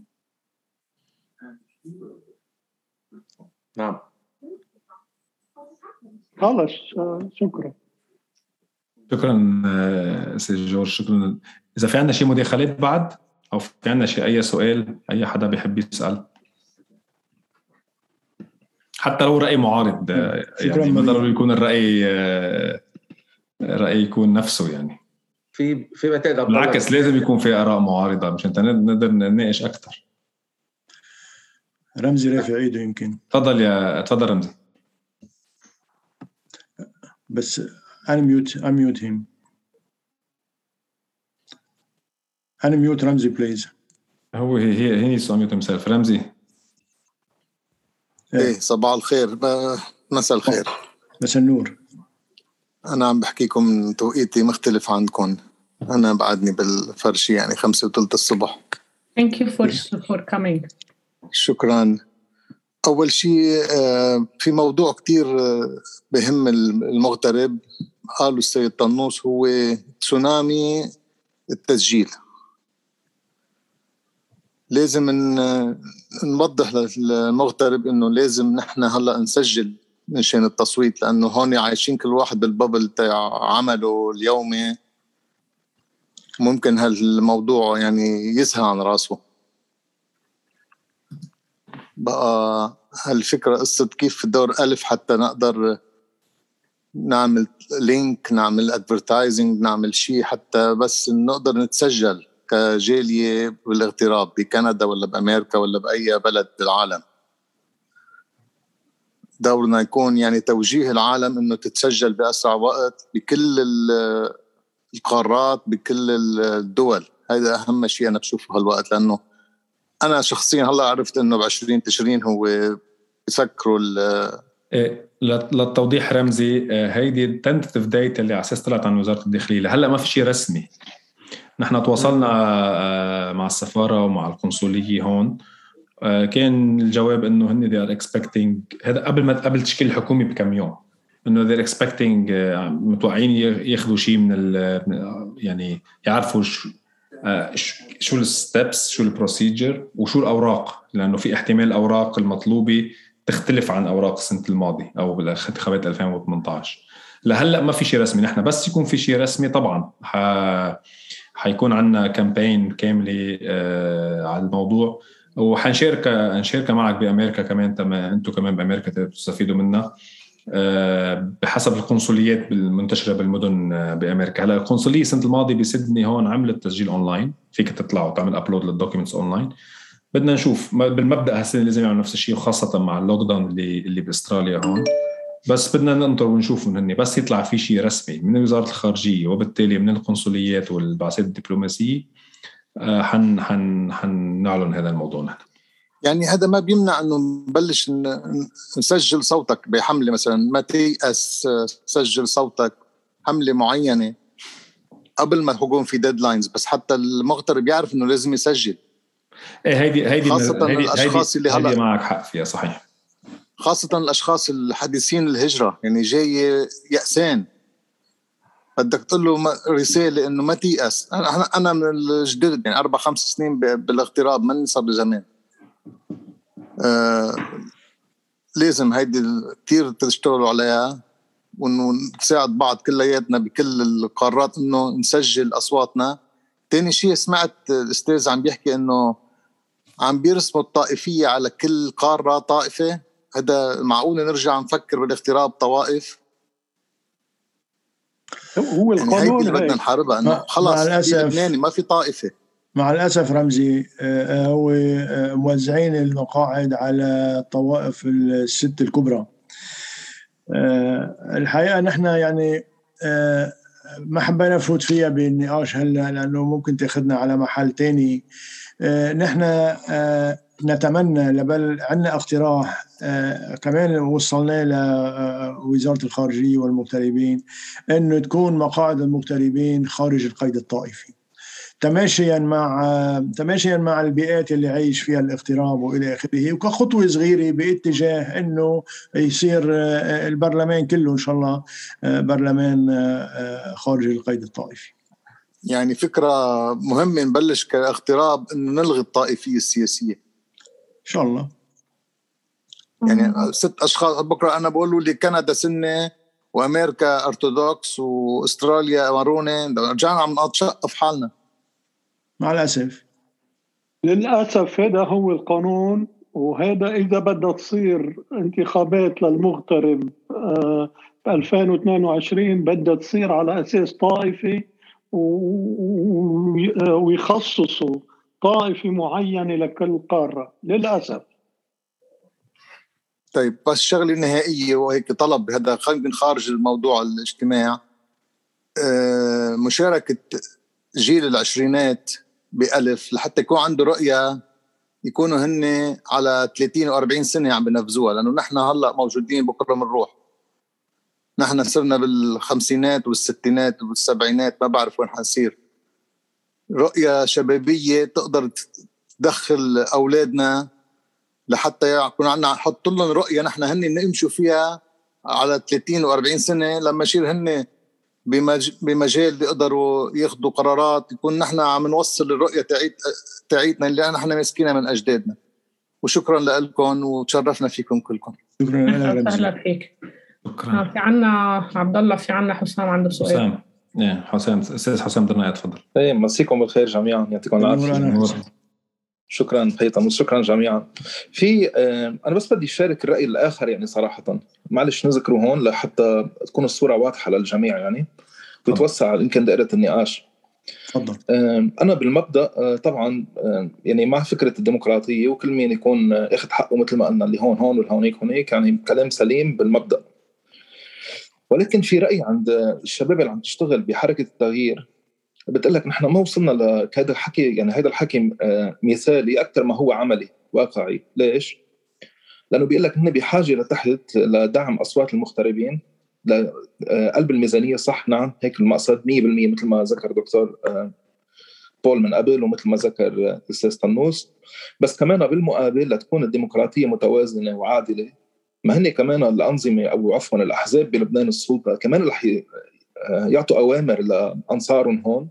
نعم. خلص شكرا. شكرا سي جورج شكرا. إذا في عندنا شيء مداخلات بعد؟ أو في عندنا شيء أي سؤال أي حدا بيحب يسأل؟ حتى لو رأي معارض يعني ما ضروري يكون الرأي راي يكون نفسه يعني. في في بتقدر بالعكس لازم يكون في آراء معارضة مشان نقدر نناقش أكثر رمزي رافع ايده يمكن. تفضل يا تفضل رمزي. بس unmute unmute him. unmute رمزي بليز هو هي هي هي unmute himself. رمزي. إيه صباح الخير. مساء الخير. مساء النور. أنا عم بحكيكم توقيتي مختلف عندكم. أنا بعدني بالفرشي يعني خمسة وثلث الصبح. Thank you for, for coming. شكرا. أول شيء آه، في موضوع كتير آه، بهم المغترب. قالوا السيد طنوس هو تسونامي التسجيل. لازم نوضح للمغترب إنه لازم نحن هلأ نسجل مشان التصويت لأنه هون عايشين كل واحد بالببل تاع عمله اليومي. ممكن هالموضوع يعني يسهى عن راسه. بقى هالفكرة قصة كيف في دور ألف حتى نقدر نعمل link نعمل advertising نعمل شيء حتى بس نقدر نتسجل كجالية بالاغتراب بكندا ولا بأمريكا ولا بأي بلد بالعالم. دورنا يكون يعني توجيه العالم إنه تتسجل بأسرع وقت بكل القارات بكل الدول. هذا أهم شيء أنا بشوفه هالوقت لأنه أنا شخصيا هلأ عرفت إنه ب 20 تشرين هو بسكروا إيه للتوضيح رمزي آه، هيدي ال tentative date اللي على أساس طلعت عن وزارة الداخلية. هلأ ما في شيء رسمي. نحن تواصلنا آه، مع السفارة ومع القنصلية هون. كان الجواب إنه هن they are expecting هذا قبل ما قبل تشكيل الحكومة بكم يوم إنه they're expecting آه، متوقعين ياخذوا شيء من يعني يعرفوا شو شو ال steps شو ال procedure وشو الأوراق لأنه في احتمال الأوراق المطلوبة تختلف عن أوراق السنة الماضية أو بالانتخابات 2018 لهلأ ما في شيء رسمي. نحن بس يكون في شيء رسمي طبعا. حيكون عندنا campaign كاملة آه على الموضوع. وحنشارك نشارك معك بأمريكا كمان تما أنتم كمان بأمريكا تستفيدوا منها. آه، بحسب القنصليات المنتشرة بالمدن آه، بأمريكا. هلا القنصلية السنة الماضية بسيدني هون عملت تسجيل أونلاين. فيك تطلع وتعمل upload لل documents online. بدنا نشوف. بالمبدأ هالسنه لازم يعملوا نفس الشيء وخاصة مع اللوك داون اللي اللي بأستراليا هون. بس بدنا ننطر ونشوف من هني. بس يطلع في شيء رسمي من وزارة الخارجية وبالتالي من القنصليات والبعثات الدبلوماسية. حن حن حنعلن هذا الموضوع نحن. يعني هذا ما بيمنع إنه نبلش نسجل صوتك بحملة مثلا. ما تيأس سجل صوتك حملة معينة قبل ما يكون في ديدلاينز بس حتى المغترب يعرف إنه لازم يسجل. إيه هيدي هيدي خاصة هيدي الأشخاص هيدي اللي هلا معك حق فيها صحيح. خاصة الأشخاص الحديثين الهجرة يعني جاي يأسان. بدك تقول له رسالة إنه ما تيأس. أنا أنا من الجدد يعني أربع خمس سنين بالاغتراب ماني صار زمان. آه لازم هيدي كثير تشتغلوا عليها وإنه نساعد بعض كلياتنا بكل القارات إنه نسجل أصواتنا. ثاني شيء سمعت الأستاذ عم بيحكي إنه عم بيرسموا الطائفية على كل قارة طائفة. هذا معقول نرجع نفكر بالاغتراب طوائف؟ هو القانون يعني هيدي اللي بدنا نحاربها انه خلص لبناني ما في طائفة. مع الأسف رمزي آه، هو آه، موزعين المقاعد على الطوائف الست الكبرى. آه، الحقيقة نحن يعني ما حبينا نفوت فيها بالنقاش هلأ لأنه ممكن تأخذنا على محل تاني. نحن نتمنى لبل عندنا اقتراح كمان وصلناه لوزاره الخارجية والمغتربين إنه تكون مقاعد المغتربين خارج القيد الطائفي تماشيا مع تماشيا مع البيئات اللي عايش فيها الاغتراب وإلى آخره وكخطوة صغيرة باتجاه إنه يصير البرلمان كله إن شاء الله برلمان خارج القيد الطائفي. يعني فكرة مهمة نبلش كاغتراب إنه نلغي الطائفية السياسية. إن شاء الله. يعني ست أشخاص بكرة أنا بقول لي كندا سنة وأمريكا أرثوذكس وأستراليا مارونة. رجعنا عم نتشقف حالنا. مع الأسف. للأسف هذا هو القانون وهذا إذا بدها تصير انتخابات للمغترب آه، ب 2022 بدها تصير على أساس طائفي ويخصصوا طائفة معينة لكل قاره للأسف. طيب بس شغلة نهائية وهيك طلب هذا من خارج الموضوع الاجتماع. آه، مشاركة جيل العشرينات بألف لحتى يكون عنده رؤية يكونوا هن على 30 و40 سنة عم بنفذوها لأنه نحن هلأ موجودين بكرة بنروح. نحن صرنا بالخمسينات والستينات والسبعينات ما بعرف وين حنصير. رؤية شبابية تقدر تدخل أولادنا لحتى يكون عندنا نحط لهم رؤية نحن هن نمشوا فيها على 30 و40 سنة لما يصير هن بمجال بيقدروا ياخذوا قرارات يكون نحن عم نوصل الرؤية تعيت تعيتنا اللي نحن ماسكينها من أجدادنا. وشكرا لكم وتشرفنا فيكم كلكم. شكرا لك. أهلا فيك. شكرا. في عنا عبد الله في عنا حسام عنده سؤال. حسام. إيه حسام أستاذ حسام درنا تفضل. إيه مسيكم بالخير جميعا يعطيكم العافية. شكرا هيثم وشكرا جميعا. في آه، أنا بس بدي أشارك الرأي الآخر يعني صراحة. معلش نذكره هون لحتى تكون الصورة واضحة للجميع يعني. ويتوسع يمكن دائرة النقاش. تفضل. أنا بالمبدأ آه، طبعا يعني مع فكرة الديمقراطية وكل مين يكون أخذ حقه مثل ما قلنا اللي هون هون والهونيك هونيك يعني كلام سليم بالمبدأ. ولكن في راي عند الشباب اللي عم تشتغل بحركة التغيير بتقول لك نحن ما وصلنا لهذا الحكي يعني هذا الحكي آه، مثالي أكثر ما هو عملي واقعي ليش؟ لأنه بيقول لك هن بحاجة لتحت لدعم أصوات المغتربين لقلب الميزانية صح نعم هيك المقصد 100% مثل ما ذكر دكتور آه، بول من قبل ومثل ما ذكر الأستاذ طنوس بس كمان بالمقابل لتكون الديمقراطية متوازنة وعادلة ما هن كمان الأنظمة أو عفوا الأحزاب بلبنان السلطة كمان رح آه، يعطوا أوامر لأنصارهم هون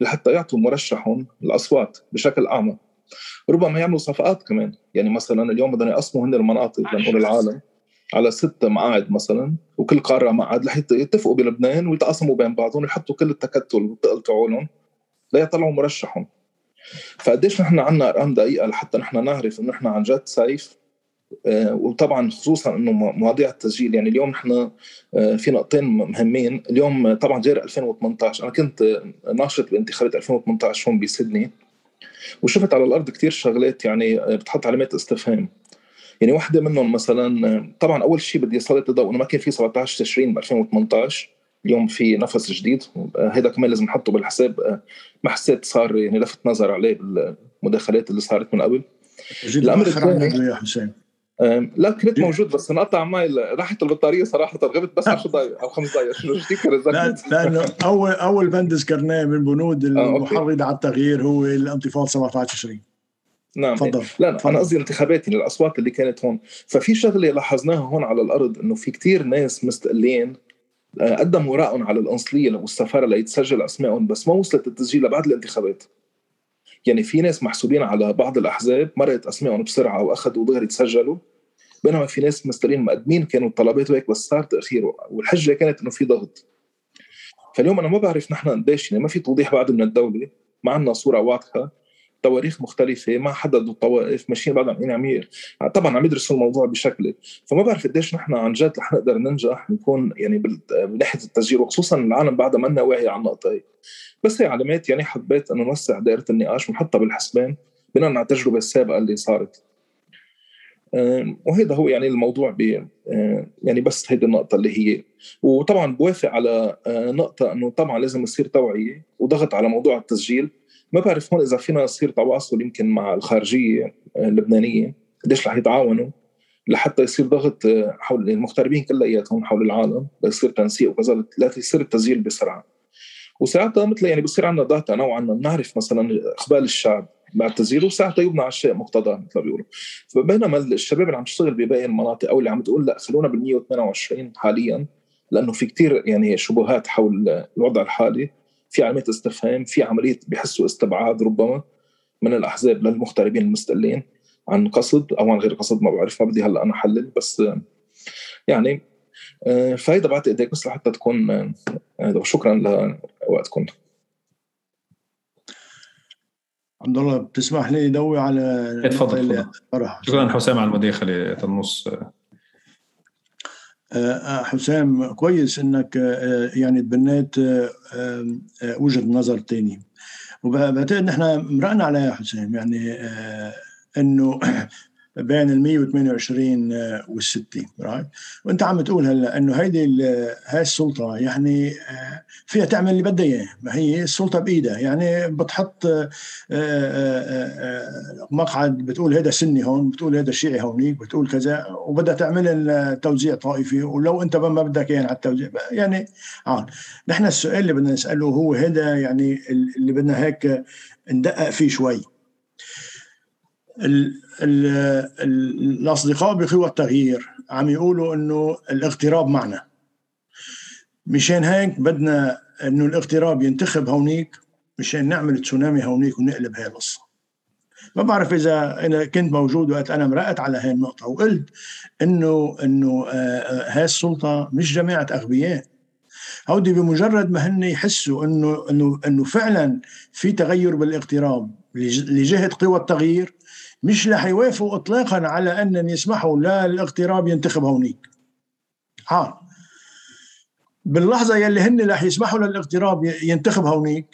لحتى يعطوا مرشحهم الاصوات بشكل أعمق. ربما يعملوا صفقات كمان. يعني مثلا اليوم بدهم يقسموا هن المناطق لنقول العالم على ست مقاعد مثلا وكل قارة مقعد لحتى يتفقوا بلبنان ويتقاسموا بين بعضهم ويحطوا كل التكتل والثقل تبعولهم ليطلعوا مرشحهم. فقديش نحن عندنا أرقام دقيقة لحتى نحن نعرف إنه نحن عن جد سيف آه، وطبعا خصوصا إنه مواضيع التسجيل يعني اليوم نحن آه، في نقطتين مهمين. اليوم طبعا جاري 2018 أنا كنت ناشط بانتخابات 2018 هون بسيدني وشفت على الأرض كثير شغلات يعني بتحط علامات استفهام. يعني واحدة منهم مثلا طبعا أول شيء بدي أسلط الضوء إنه ما كان في 17 تشرين ب 2018 اليوم في نفس جديد. هذا كمان لازم نحطه بالحساب ما حسيت صار يعني لفت نظر عليه بالمداخلات اللي صارت من قبل. الأمر الثاني يا حسين. لا كنت موجود بس انقطع معي راحت البطارية صراحة غبت بس 10 دقائق أو 5 دقائق شنو لا لأنه اول أول بند ذكرناه من بنود آه، المحرضه على التغيير هو الانتفاضة 17 تشرين نعم. تفضل. لا فضل. أنا قصدي انتخابات يعني الاصوات اللي كانت هون. ففي شغلة لاحظناها هون على الأرض إنه في كتير ناس مستقلين آه، قدموا رأيهم على القنصليه والسفارة ليتسجل أسمائهم بس ما وصلت التسجيل لبعد الانتخابات. يعني في ناس محسوبين على بعض الأحزاب مرقت أسمائهم بسرعة واخذوا دغري تسجلوا بينما في ناس مستقلين مقدمين كانوا طلبات وهيك بس صار تأخير والحجة كانت إنه في ضغط. فاليوم أنا ما بعرف نحن قديش يعني ما في توضيح بعد من الدولة ما عندنا صورة واضحة. تواريخ مختلفة ما حددوا الطوائف ماشيين بعد عم يعني طبعا عم يدرسوا الموضوع بشكل فما بعرف قديش نحن عن جد رح نقدر ننجح نكون يعني من ناحيه التسجيل وخصوصا العالم بعدها منا واعي على النقطة هي. بس هي علامات يعني حبيت إنه نوسع دائرة النقاش ونحطها بالحسبان بناء على التجربة السابقة اللي صارت. وهذا هو يعني الموضوع ب يعني بس هيدي النقطة اللي هي. وطبعا بوافق على نقطة إنه طبعا لازم يصير توعية وضغط على موضوع التسجيل. ما بعرف هون إذا فينا نصير تواصل يمكن مع الخارجية اللبنانية قديش رح يتعاونوا لحتى يصير ضغط حول المغتربين كلياتهم حول العالم ليصير تنسيق وكذا ليصير التسجيل بسرعة. وساعتها مثل يعني بصير عندنا داتا نوعا ما بنعرف مثلا إقبال الشعب مع التسجيل وساعتها يبنى على الشيء مقتضى مثل ما بيقولوا. فبينما الشباب اللي عم تشتغل بباقي المناطق أو اللي عم تقول لا خلونا بال 128 حاليا لأنه في كتير يعني شبهات حول الوضع الحالي. في علامات استفهام في عملية بحسوا استبعاد ربما من الأحزاب للمغتربين المستقلين عن قصد أو عن غير قصد ما بعرف ما بدي هلأ أنا أحلل بس يعني آه، فهيدا بعتقد هيك بس لحتى تكون هذا وشكرا لوقتكم. عبد الله بتسمح لي ضوي على تفضل شكرا حسام على المداخله النص آه، حسام كويس إنك آه، يعني تبنيت آه، وجهة نظر تاني. وبعتقد نحن مرقنا عليها حسام يعني إنه بين ال 128 وال 60 رايت وأنت عم تقول هلأ إنه هيدي هاي السلطة يعني آه، فيها تعمل اللي بدها اياه ما هي السلطة بإيدها. يعني بتحط آه، آه، مقعد بتقول هذا سني هون بتقول هذا شيعي هونيك بتقول كذا وبدها تعمل توزيع طائفي. ولو أنت ما بدك يعني على التوزيع يعني آه نحن السؤال اللي بدنا نسأله هو هذا يعني اللي بدنا هيك ندقق فيه شوي. الأصدقاء بقوى التغيير عم يقولوا إنه الاغتراب معنا. مشان هيك بدنا إنه الاغتراب ينتخب هونيك مشان نعمل تسونامي هونيك ونقلب هاي القصة. ما بعرف إذا أنا كنت موجود وقت أنا مرقت على هاي النقطة وقلت إنه إنه آه، آه، هاي السلطة مش جماعة أغبياء. هودي بمجرد ما هن يحسوا إنه إنه إنه فعلا في تغير بالاغتراب لجهة قوى التغيير مش رح يوافقوا اطلاقا على ان يسمحوا للاغتراب ينتخب هونيك. ها. باللحظة يلي هن رح يسمحوا للاغتراب ينتخب هونيك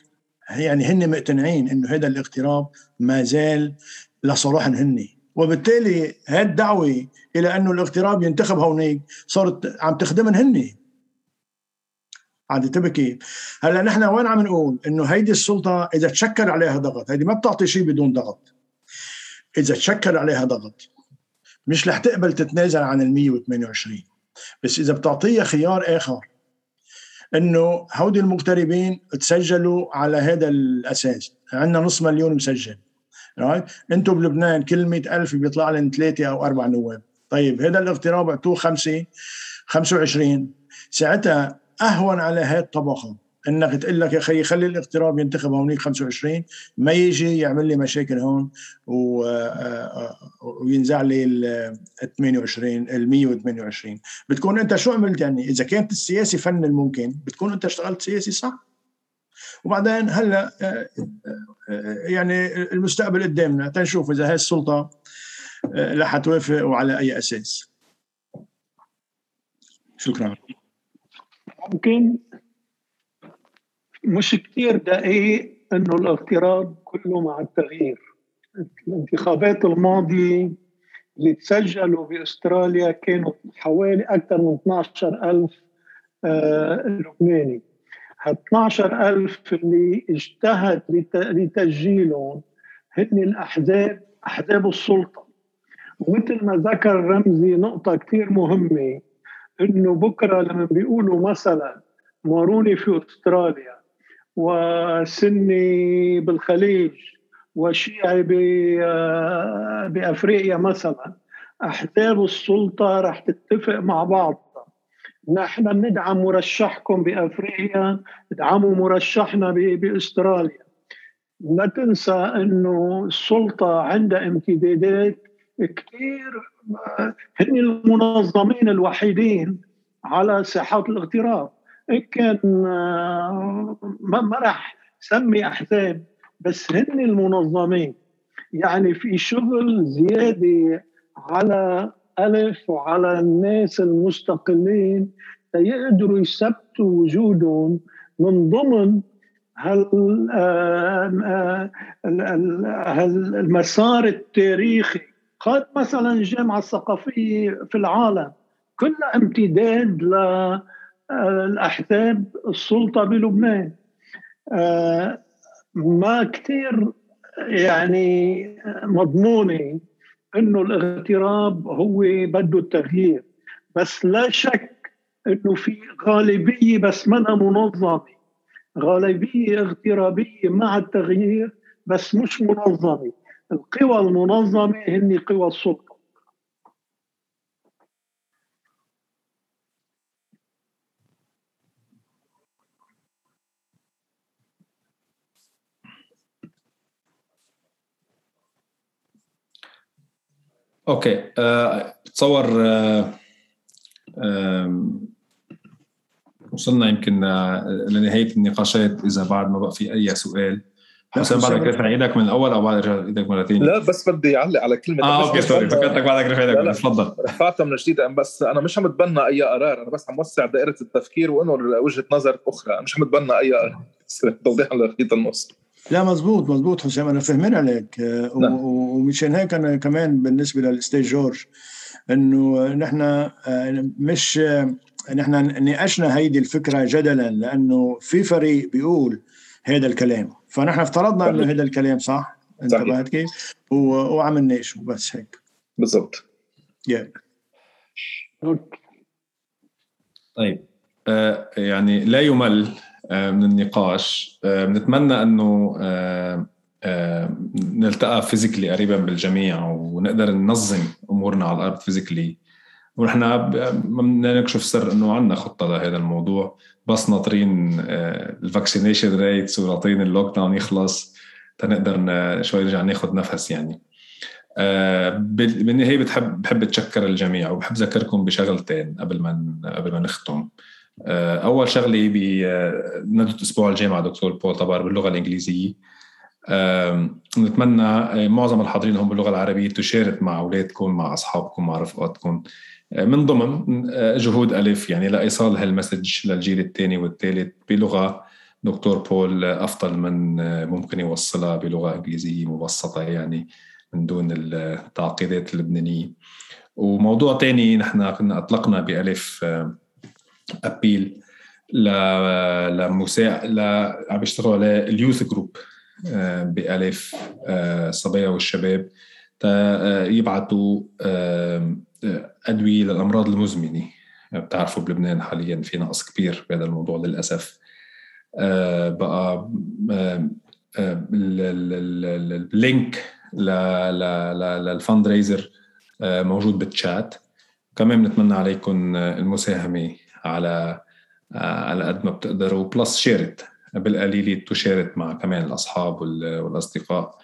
يعني هن مقتنعين إنه هذا الاغتراب ما زال لصالحهم هن وبالتالي هذه الدعوه إلى أنه الاغتراب ينتخب هونيك صارت عم تخدمهم هن عاد تبكي هلأ نحن وين عم نقول إنه هيدي السلطة إذا تشكل عليها ضغط هيدي ما بتعطي شيء بدون ضغط. إذا تشكل عليها ضغط مش رح تقبل تتنازل عن ال 128 بس إذا بتعطيها خيار آخر إنه هودي المغتربين تسجلوا على هذا الأساس. عندنا نص مليون مسجل رايت أنتم بلبنان كل مئة ألف بيطلع لهم ثلاثة أو أربع نواب. طيب هذا الاغتراب اعطوه خمسة 25 ساعتها أهون على هاي الطبقة. إنك تقول لك يا أخي خلي الاغتراب ينتخب هونيك 25 ما يجي يعمل لي مشاكل هون و... آه، آه، وينزع لي ال 28 ال 128 بتكون أنت شو عملت يعني؟ إذا كانت السياسة فن الممكن بتكون أنت اشتغلت سياسي صح. وبعدين هلأ يعني المستقبل قدامنا. تنشوف إذا هاي السلطة رح توافق وعلى أي أساس. شكرا. ممكن. مش كثير دقيق إنه الاغتراب كله مع التغيير. الانتخابات الماضية اللي تسجلوا بأستراليا كانوا حوالي أكثر من 12000 آه لبناني. ال 12000 اللي اجتهد لتسجيلهم هن الأحزاب أحزاب السلطة. ومثل ما ذكر رمزي نقطة كثير مهمة إنه بكرة لما بيقولوا مثلا ماروني في أستراليا وسني بالخليج وشيعي بأفريقيا مثلا. أحزاب السلطة رح تتفق مع بعض. نحن بندعم مرشحكم بأفريقيا ادعموا مرشحنا بأستراليا. لا تنسى إنه السلطة عندها امتدادات كثير هن المنظمين الوحيدين على ساحات الاغتراب كان ما راح سمي أحزاب بس هن المنظمين. يعني في شغل زيادة على ألف وعلى الناس المستقلين يقدروا يثبتوا وجودهم من ضمن هال المسار التاريخي. قد مثلا الجامعة الثقافية في العالم كلها امتداد للأحزاب السلطة بلبنان. ما كثير يعني مضمونة إنه الاغتراب هو بده التغيير. بس لا شك إنه في غالبية بس منها منظمة. غالبية اغترابية مع التغيير بس مش منظمة. القوى المنظمة هن قوى السلطة. أوكي. أه بتصور أه أه وصلنا يمكن لنهاية النقاشات إذا بعد ما بقى في أي سؤال. حسام بعدك رافع إيدك من الأول أو بعد رجع إيدك مره ثانية؟ لا بس بدي أعلق على كلمة. آه okay sorry فكرتك بعدك رافع إيدك تفضل. رفعتها من جديد بس أنا مش عم اتبنى أي قرار. أنا بس عم وسع دائرة التفكير وأنه وجهة نظر أخرى. مش عم اتبنى أي قرار. (laughs) توضيح لخيط النص. لا مزبوط مزبوط حسام أنا فهمنا عليك. نعم. ومشان هيك أنا كمان بالنسبة لل stage جورج إنه نحن مش نحن ناقشنا هيدي الفكرة جدلا لأنه في فريق بيقول هذا الكلام. فنحن افترضنا إنه هذا الكلام صح؟ انتبهت كيف؟ وعملناش وبس هيك. بالضبط. yeah. طيب آه يعني لا يمل من النقاش. بنتمنى إنه نلتقى physically قريبا بالجميع ونقدر ننظم أمورنا على الأرض physically ونحن بدنا نكشف سر إنه عندنا خطة لهذا الموضوع. بس ناطرين ال vaccination rates وناطرين ال lockdown يخلص تنقدر شوي نرجع ناخذ نفس يعني. بالنهايه بتحب بحب اتشكر الجميع وبحب ذكركم بشغلتين قبل ما قبل ما نختم. أول شغلة بندوه أسبوع الجاي مع دكتور بول طبار باللغة الإنجليزية. نتمنى معظم الحاضرين هم باللغة العربية تشارك مع أولادكم مع أصحابكم مع رفقاتكم. من ضمن جهود ألف يعني لإيصال هالمسج للجيل الثاني والثالث بلغة دكتور بول أفضل من ممكن يوصلها بلغة إنجليزية مبسطة يعني من دون التعقيدات اللبنانية. وموضوع ثاني نحن كنا أطلقنا بألف أبيل لمساع ل عم بيشتغلوا على ال youth group بألف الصبايا والشباب. يبعثوا أدوية للأمراض المزمنة. بتعرفوا بلبنان حاليا في نقص كبير بهذا الموضوع للأسف. بقى ال link لل fundraiser موجود بالتشات كمان بنتمنى عليكم المساهمة. على على قد ما بتقدروا بلس شيرت بالقليل تشارك مع كمان الأصحاب والأصدقاء.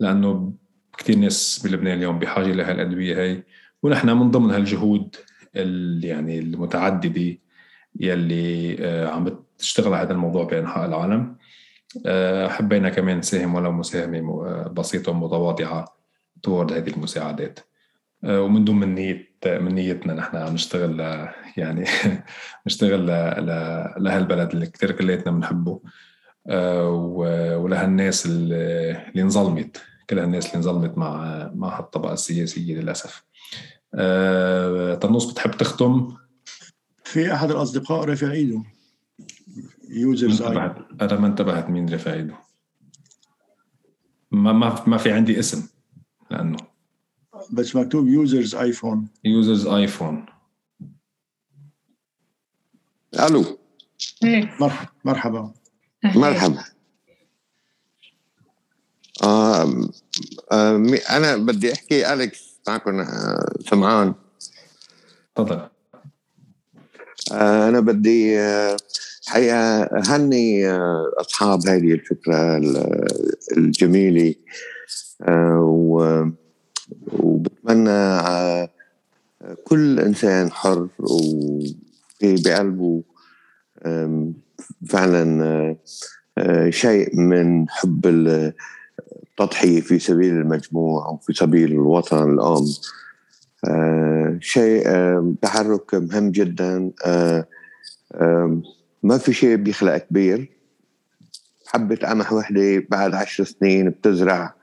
لأنه كثير ناس بلبنان اليوم بحاجة لهالأدوية هي ونحن من ضمن هالجهود اللي يعني المتعددة يلي عم بتشتغل على هذا الموضوع بأنحاء العالم. حبينا كمان نساهم ولو مساهمة بسيطة ومتواضعة تورد هذه المساعدات. ومن دون من نية من نيتنا نحن عم نشتغل يعني (laughs) نشتغل لهالبلد اللي كثير كلياتنا بنحبه. ولهالناس اللي انظلمت كل هالناس اللي انظلمت مع مع هالطبقة السياسية للأسف. طنوس بتحب تختم في أحد الأصدقاء رافع إيده. يوزرز أنا ما انتبهت مين رفع إيده. ما ما ما في عندي اسم لأنه بس مكتوب user's iPhone user's iPhone ألو. إيه. مرحبا. مرحبا. آه آه أنا بدي أحكي أليكس معكم آه سمعان. تفضل. آه أنا بدي آه حقيقة هني أصحاب هذه الفكرة الجميلة آه، وبتمنى آه، كل إنسان حر وفي بقلبه فعلا شيء من حب التضحية في سبيل المجموع وفي سبيل الوطن الأم. شيء تحرك مهم جدا. ما في شيء بيخلق كبير. حبة قمح وحدة بعد عشر سنين بتزرع.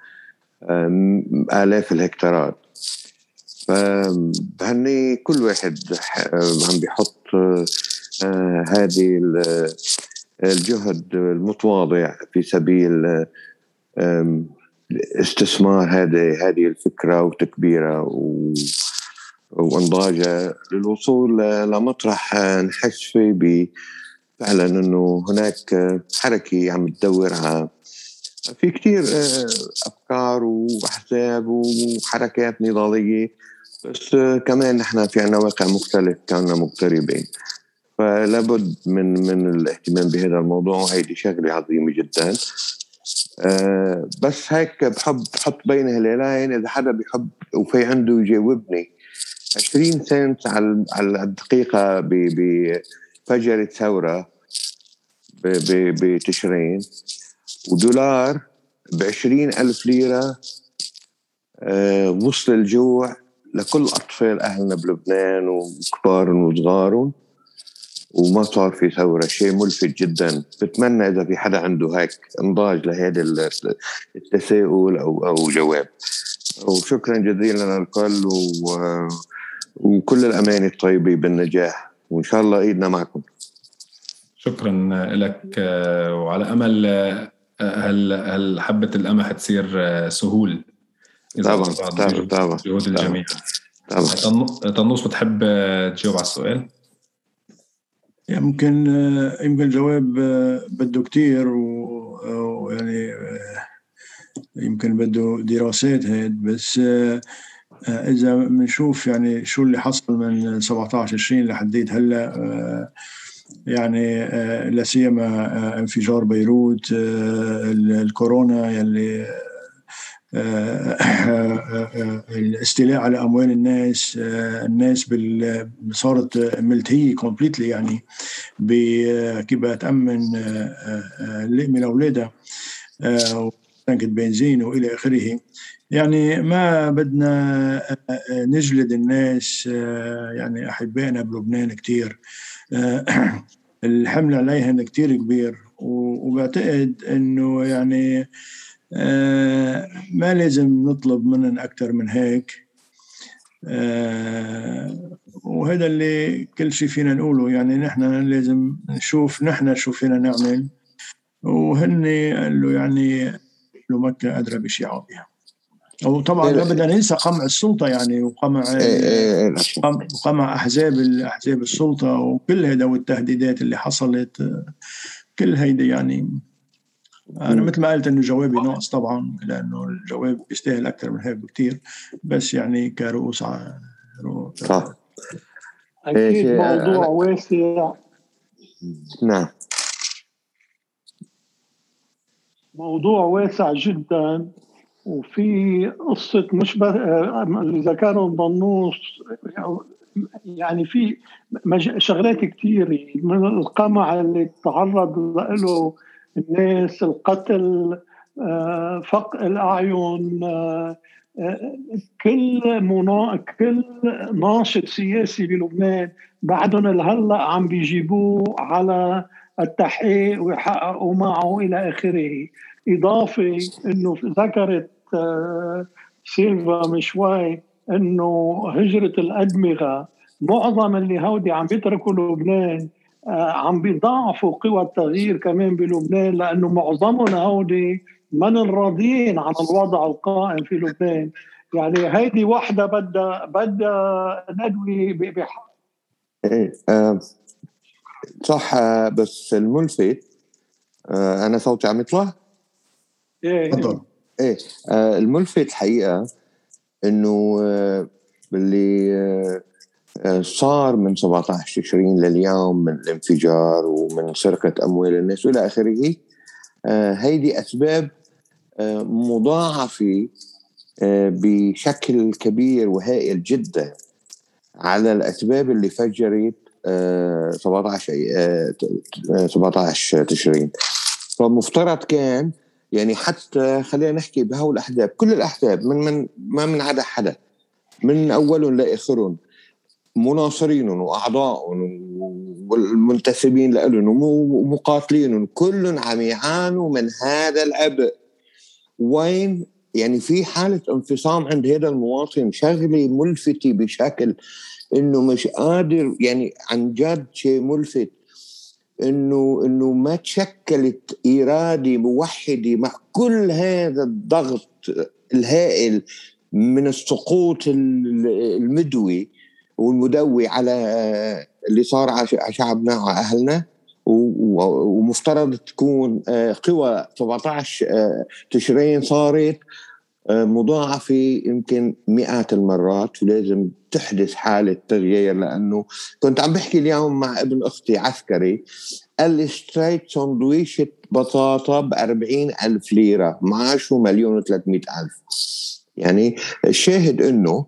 آلاف الهكتارات. فهني كل واحد عم بيحط آه، هذه الجهد المتواضع في سبيل استثمار هذه هذه الفكرة وتكبيرها وأنضاجها للوصول لمطرح نحس فيه فعلا إنه هناك حركة عم تدور على في كثير آه، أفكار وأحزاب وحركات نضالية بس كمان نحن في عنا واقع مختلف كنا مغتربين. فلابد من من الاهتمام بهذا الموضوع وهيدي شغلة عظيمة جدا. أه بس هيك بحب بحط بين هلالين إذا حدا بيحب وفي عنده يجاوبني 20 سنت على على الدقيقة بفجر ثوره بتشرين. ودولار ب ألف ليرة آه، وصل الجوع لكل أطفال أهلنا بلبنان وكبارهم وصغارهم وما صار في ثورة. شيء ملفت جدا. بتمنى إذا في حدا عنده هيك انضاج لهذا التساؤل أو أو جواب. وشكرا جزيلا للكل. وكل الأماني الطيبة بالنجاح. وإن شاء الله إيدنا معكم. شكرا لك آه، وعلى أمل آه، هل هل حبة القمح تصير آه، سهول؟ طبعا طبعا طبعا جهود الجميع. طبعا. طنوس بتحب تجاوب على السؤال؟ يمكن يمكن الجواب بده كتير ويعني يمكن بده دراسات هيد بس إذا بنشوف يعني شو اللي حصل من 17 20 لحديت هلأ يعني آه، لا سيما آه، انفجار بيروت آه، الكورونا يلي الاستيلاء على أموال الناس الناس صارت ملتهيه كومبليتلي يعني كيف تأمن لقمه لاولادها تنكة بنزين وإلى آخره. يعني ما بدنا نجلد الناس يعني أحبائنا بلبنان كثير (clears throat) الحمل عليها كتير كبير. وبعتقد إنه يعني آه، ما لازم نطلب منهم أكثر من هيك. آه، وهذا اللي كل شيء فينا نقوله. يعني نحن لازم نشوف نحن شو فينا نعمل. وهن قال له يعني له مكة أدرى بشعابها وطبعا لا بدنا ننسى قمع السلطة يعني وقمع إيه، إيه، إيه، قمع أحزاب أحزاب السلطة وكل هذا والتهديدات اللي حصلت كل هيدا يعني. أنا مثل ما قلت إنه جوابي ناقص طبعا لأنه الجواب يستاهل أكثر من هيك بكثير بس يعني كرؤوس صح. أكيد موضوع واسع. نعم. موضوع واسع جدا. وفي قصة مش بس إذا كانوا ضنوس يعني في شغلات كثيرة من القمع اللي تعرض له الناس القتل فق الأعين كل منا... كل ناشط سياسي بلبنان بعدهم لهلا عم بيجيبوه على التحقيق ويحققوا معه إلى آخره. إضافة إنه ذكرت سيلفا من شوي إنه هجرة الأدمغة معظم اللي هودي عم بيتركوا لبنان عم بيضاعفوا قوى التغيير كمان بلبنان لأنه معظمهم هودي من الراضيين عن الوضع القائم في لبنان. يعني هيدي وحدة بدها بدها ندوي بحق. إيه آه صح آه بس الملفت آه أنا صوتي عم يطلع؟ إيه. تفضل. إيه آه الملفت الحقيقة إنه آه باللي آه صار من 17 تشرين لليوم من الانفجار ومن سرقة أموال الناس وإلى آخره آه هيدي أسباب آه مضاعفة آه بشكل كبير وهائل جدا على الأسباب اللي فجرت 17 17 تشرين. فمفترض كان يعني حتى خلينا نحكي بهول الأحزاب كل الأحزاب من من ما من عدا حدا من أولهم لآخرهم مناصرينهم واعضائهم والمنتسبين لهم ومقاتلينهم كلهم عم يعانوا من هذا العبء. وين؟ يعني في حالة انفصام عند هذا المواطن شغلة ملفتة بشكل إنه مش قادر يعني عن جد شيء ملفت. إنه إنه ما تشكلت إرادة موحدة مع كل هذا الضغط الهائل من السقوط المدوي والمدوي على اللي صار على شعبنا وعلى أهلنا ومفترض تكون قوى 17 تشرين صارت. مضاعفة يمكن مئات المرات ولازم تحدث حالة تغيير لأنه كنت عم بحكي اليوم مع ابن أختي عسكري قال لي اشتريت سندويشة بطاطا ب ألف ليرة معاشه مليون و ألف. يعني الشاهد أنه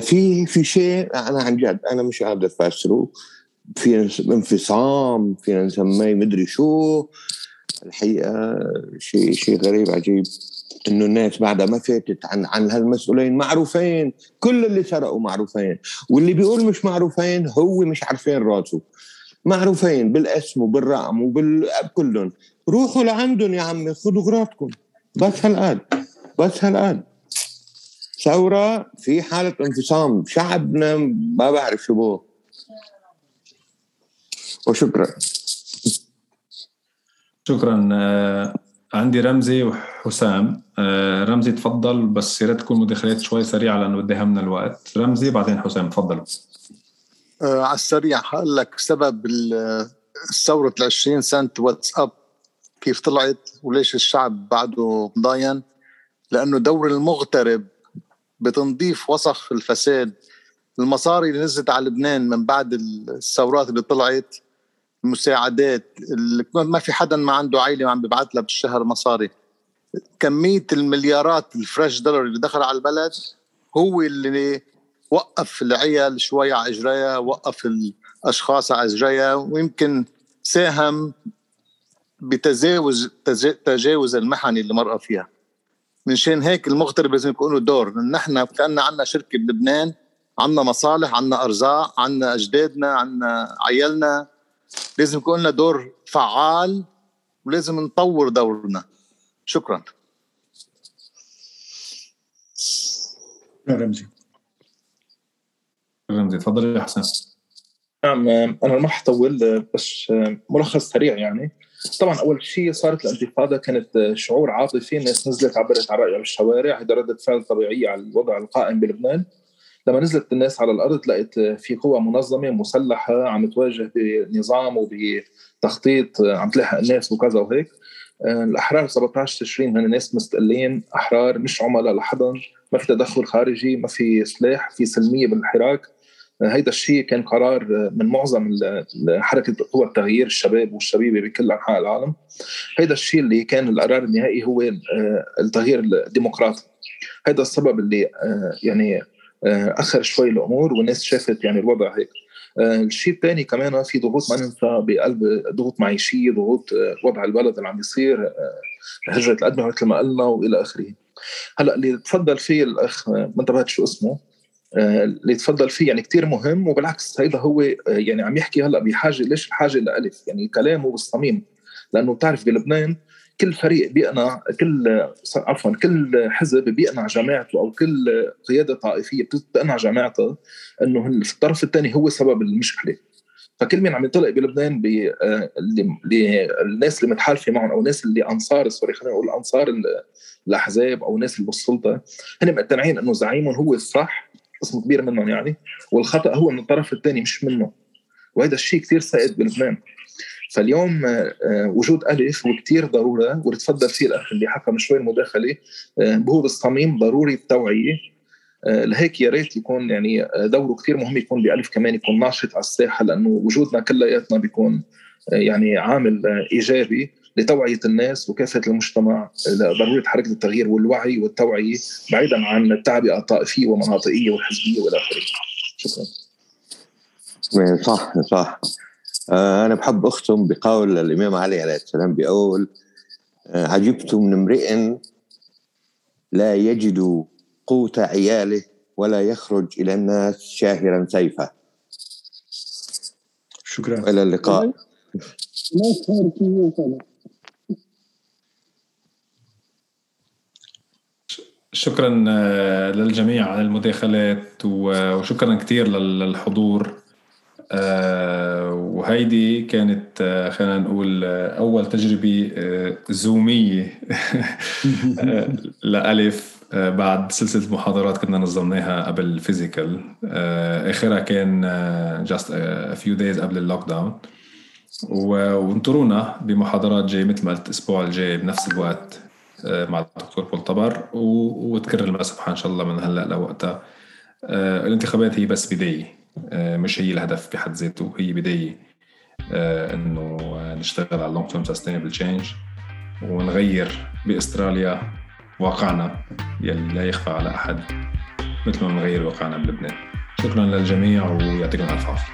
في في شيء أنا عن جد أنا مش قادر أفسره في انفصام فينا نسميه مدري شو. الحقيقة شيء شيء غريب عجيب. إنه الناس بعدها ما فاتت عن عن هالمسؤولين معروفين. كل اللي سرقوا معروفين. واللي بيقول مش معروفين هو مش عارفين راسه. معروفين بالاسم وبالرقم وبكلهم روحوا لعندهم يا عمي خذوا غراضكم بس هالقد بس هالقد ثورة في حالة انفصام. شعبنا ما بعرف شو بو. وشكرا. شكرا عندي رمزي وحسام. رمزي تفضل بس يا ريت تكون مداخلات شوي سريعة لأنه بدي همنا الوقت. رمزي بعدين حسام تفضلوا آه على السريع لك سبب الثورة ال 20 سنت واتساب كيف طلعت وليش الشعب بعده مضاين. لأنه دور المغترب بتنظيف وسخ الفساد المصاري اللي نزلت على لبنان من بعد الثورات اللي طلعت المساعدات اللي ما في حدا ما عنده عائلة عم ببعث لها بالشهر مصاري. كمية المليارات الفريش دولار اللي دخل على البلد هو اللي وقف العيال شوي على إجريها وقف الأشخاص على إجريها ويمكن ساهم بتجاوز تجاوز المحن اللي مرقى فيها. من شان هيك المغترب لازم يكون له دور. نحن كان عندنا شركة بلبنان عندنا مصالح عندنا أرزاق عندنا أجدادنا عندنا عيالنا. لازم يكون لنا دور فعال ولازم نطور دورنا. شكرا. يا رمزي. رمزي تفضل يا حسن. نعم أنا ما حطول بس ملخص سريع يعني. طبعا أول شيء صارت الانتفاضة كانت شعور عاطفي الناس نزلت عبرت عن رأيها بالشوارع. هذا ردة فعل طبيعية على الوضع القائم بلبنان. لما نزلت الناس على الأرض لقيت في قوى منظمة مسلحة عم تواجه بنظام وبتخطيط عم تلاحق الناس وكذا وهيك. الأحرار 17 تشرين هن ناس مستقلين أحرار مش عملاء لحدا ما في تدخل خارجي ما في سلاح في سلمية بالحراك. هيدا الشيء كان قرار من معظم حركة قوى التغيير الشباب والشبيبة بكل أنحاء العالم. هيدا الشيء اللي كان القرار النهائي هو التغيير الديمقراطي. هذا السبب اللي يعني أخر شوي الأمور والناس شافت يعني الوضع هيك. الشيء الثاني كمان في ضغوط ما ننسى بقلب ضغوط معيشية ضغوط وضع البلد اللي عم يصير هجرة الأدمغة مثل ما قلنا وإلى آخره. هلأ اللي تفضل فيه الأخ ما انتبهت شو اسمه اللي تفضل فيه يعني كتير مهم وبالعكس هيدا هو يعني عم يحكي هلأ بحاجة ليش الحاجة لألف يعني كلامه بالصميم لأنه بتعرف بلبنان كل فريق بيقنع كل عفوا كل حزب بيقنع جماعته أو كل قيادة طائفية بتقنع جماعتها إنه الطرف الثاني هو سبب المشكلة. فكل مين عم ينطلق بلبنان للناس اللي متحالفة معهم أو الناس اللي أنصار سوري خلينا نقول أنصار الأحزاب أو الناس اللي بالسلطة هن مقتنعين إنه زعيمهم هو الصح قسم كبير منهم يعني والخطأ هو من الطرف الثاني مش منه. وهذا الشيء كثير سائد بلبنان. فاليوم آه، وجود ألف هو كثير ضرورة واللي تفضل فيه الاخ اللي حكى من شوي المداخلة آه، هو بالصميم ضروري التوعية آه، لهيك يا ريت يكون يعني دوره كثير مهم يكون بألف كمان يكون ناشط على الساحة لأنه وجودنا كلياتنا بيكون يعني عامل إيجابي لتوعية الناس وكافة المجتمع لضرورة حركة التغيير والوعي والتوعية بعيدا عن التعبئه الطائفيه والمناطقية والحزبية والى اخره. شكرا. صح صح آه، أنا بحب أختم بقول الإمام علي عليه السلام بيقول آه، عجبت من امرئ لا يجد قوت عياله ولا يخرج إلى الناس شاهرا سيفه. شكرا. إلى اللقاء. شكرا آه، للجميع على المداخلات وشكرا كثير للحضور. آه، وهيدي كانت آه، خلينا نقول آه، أول تجربة زومية. (laughs) لألف بعد سلسلة محاضرات كنا نظمناها قبل فيزيكال آخرها كان just few days قبل ال lockdown وانطرونا بمحاضرات جاي مثل ما قلت الأسبوع الجاي بنفس الوقت مع الدكتور بول طبر. وتكرر المسافة إن شاء الله من هلأ لوقتها. الانتخابات هي بس بداية. آه، مش هي الهدف بحد ذاته. هي بداية آه، إنه نشتغل على long term sustainable change ونغير بأستراليا واقعنا يلي لا يخفى على أحد مثل ما نغير واقعنا بلبنان. شكرا للجميع ويعطيكم ألف عافية.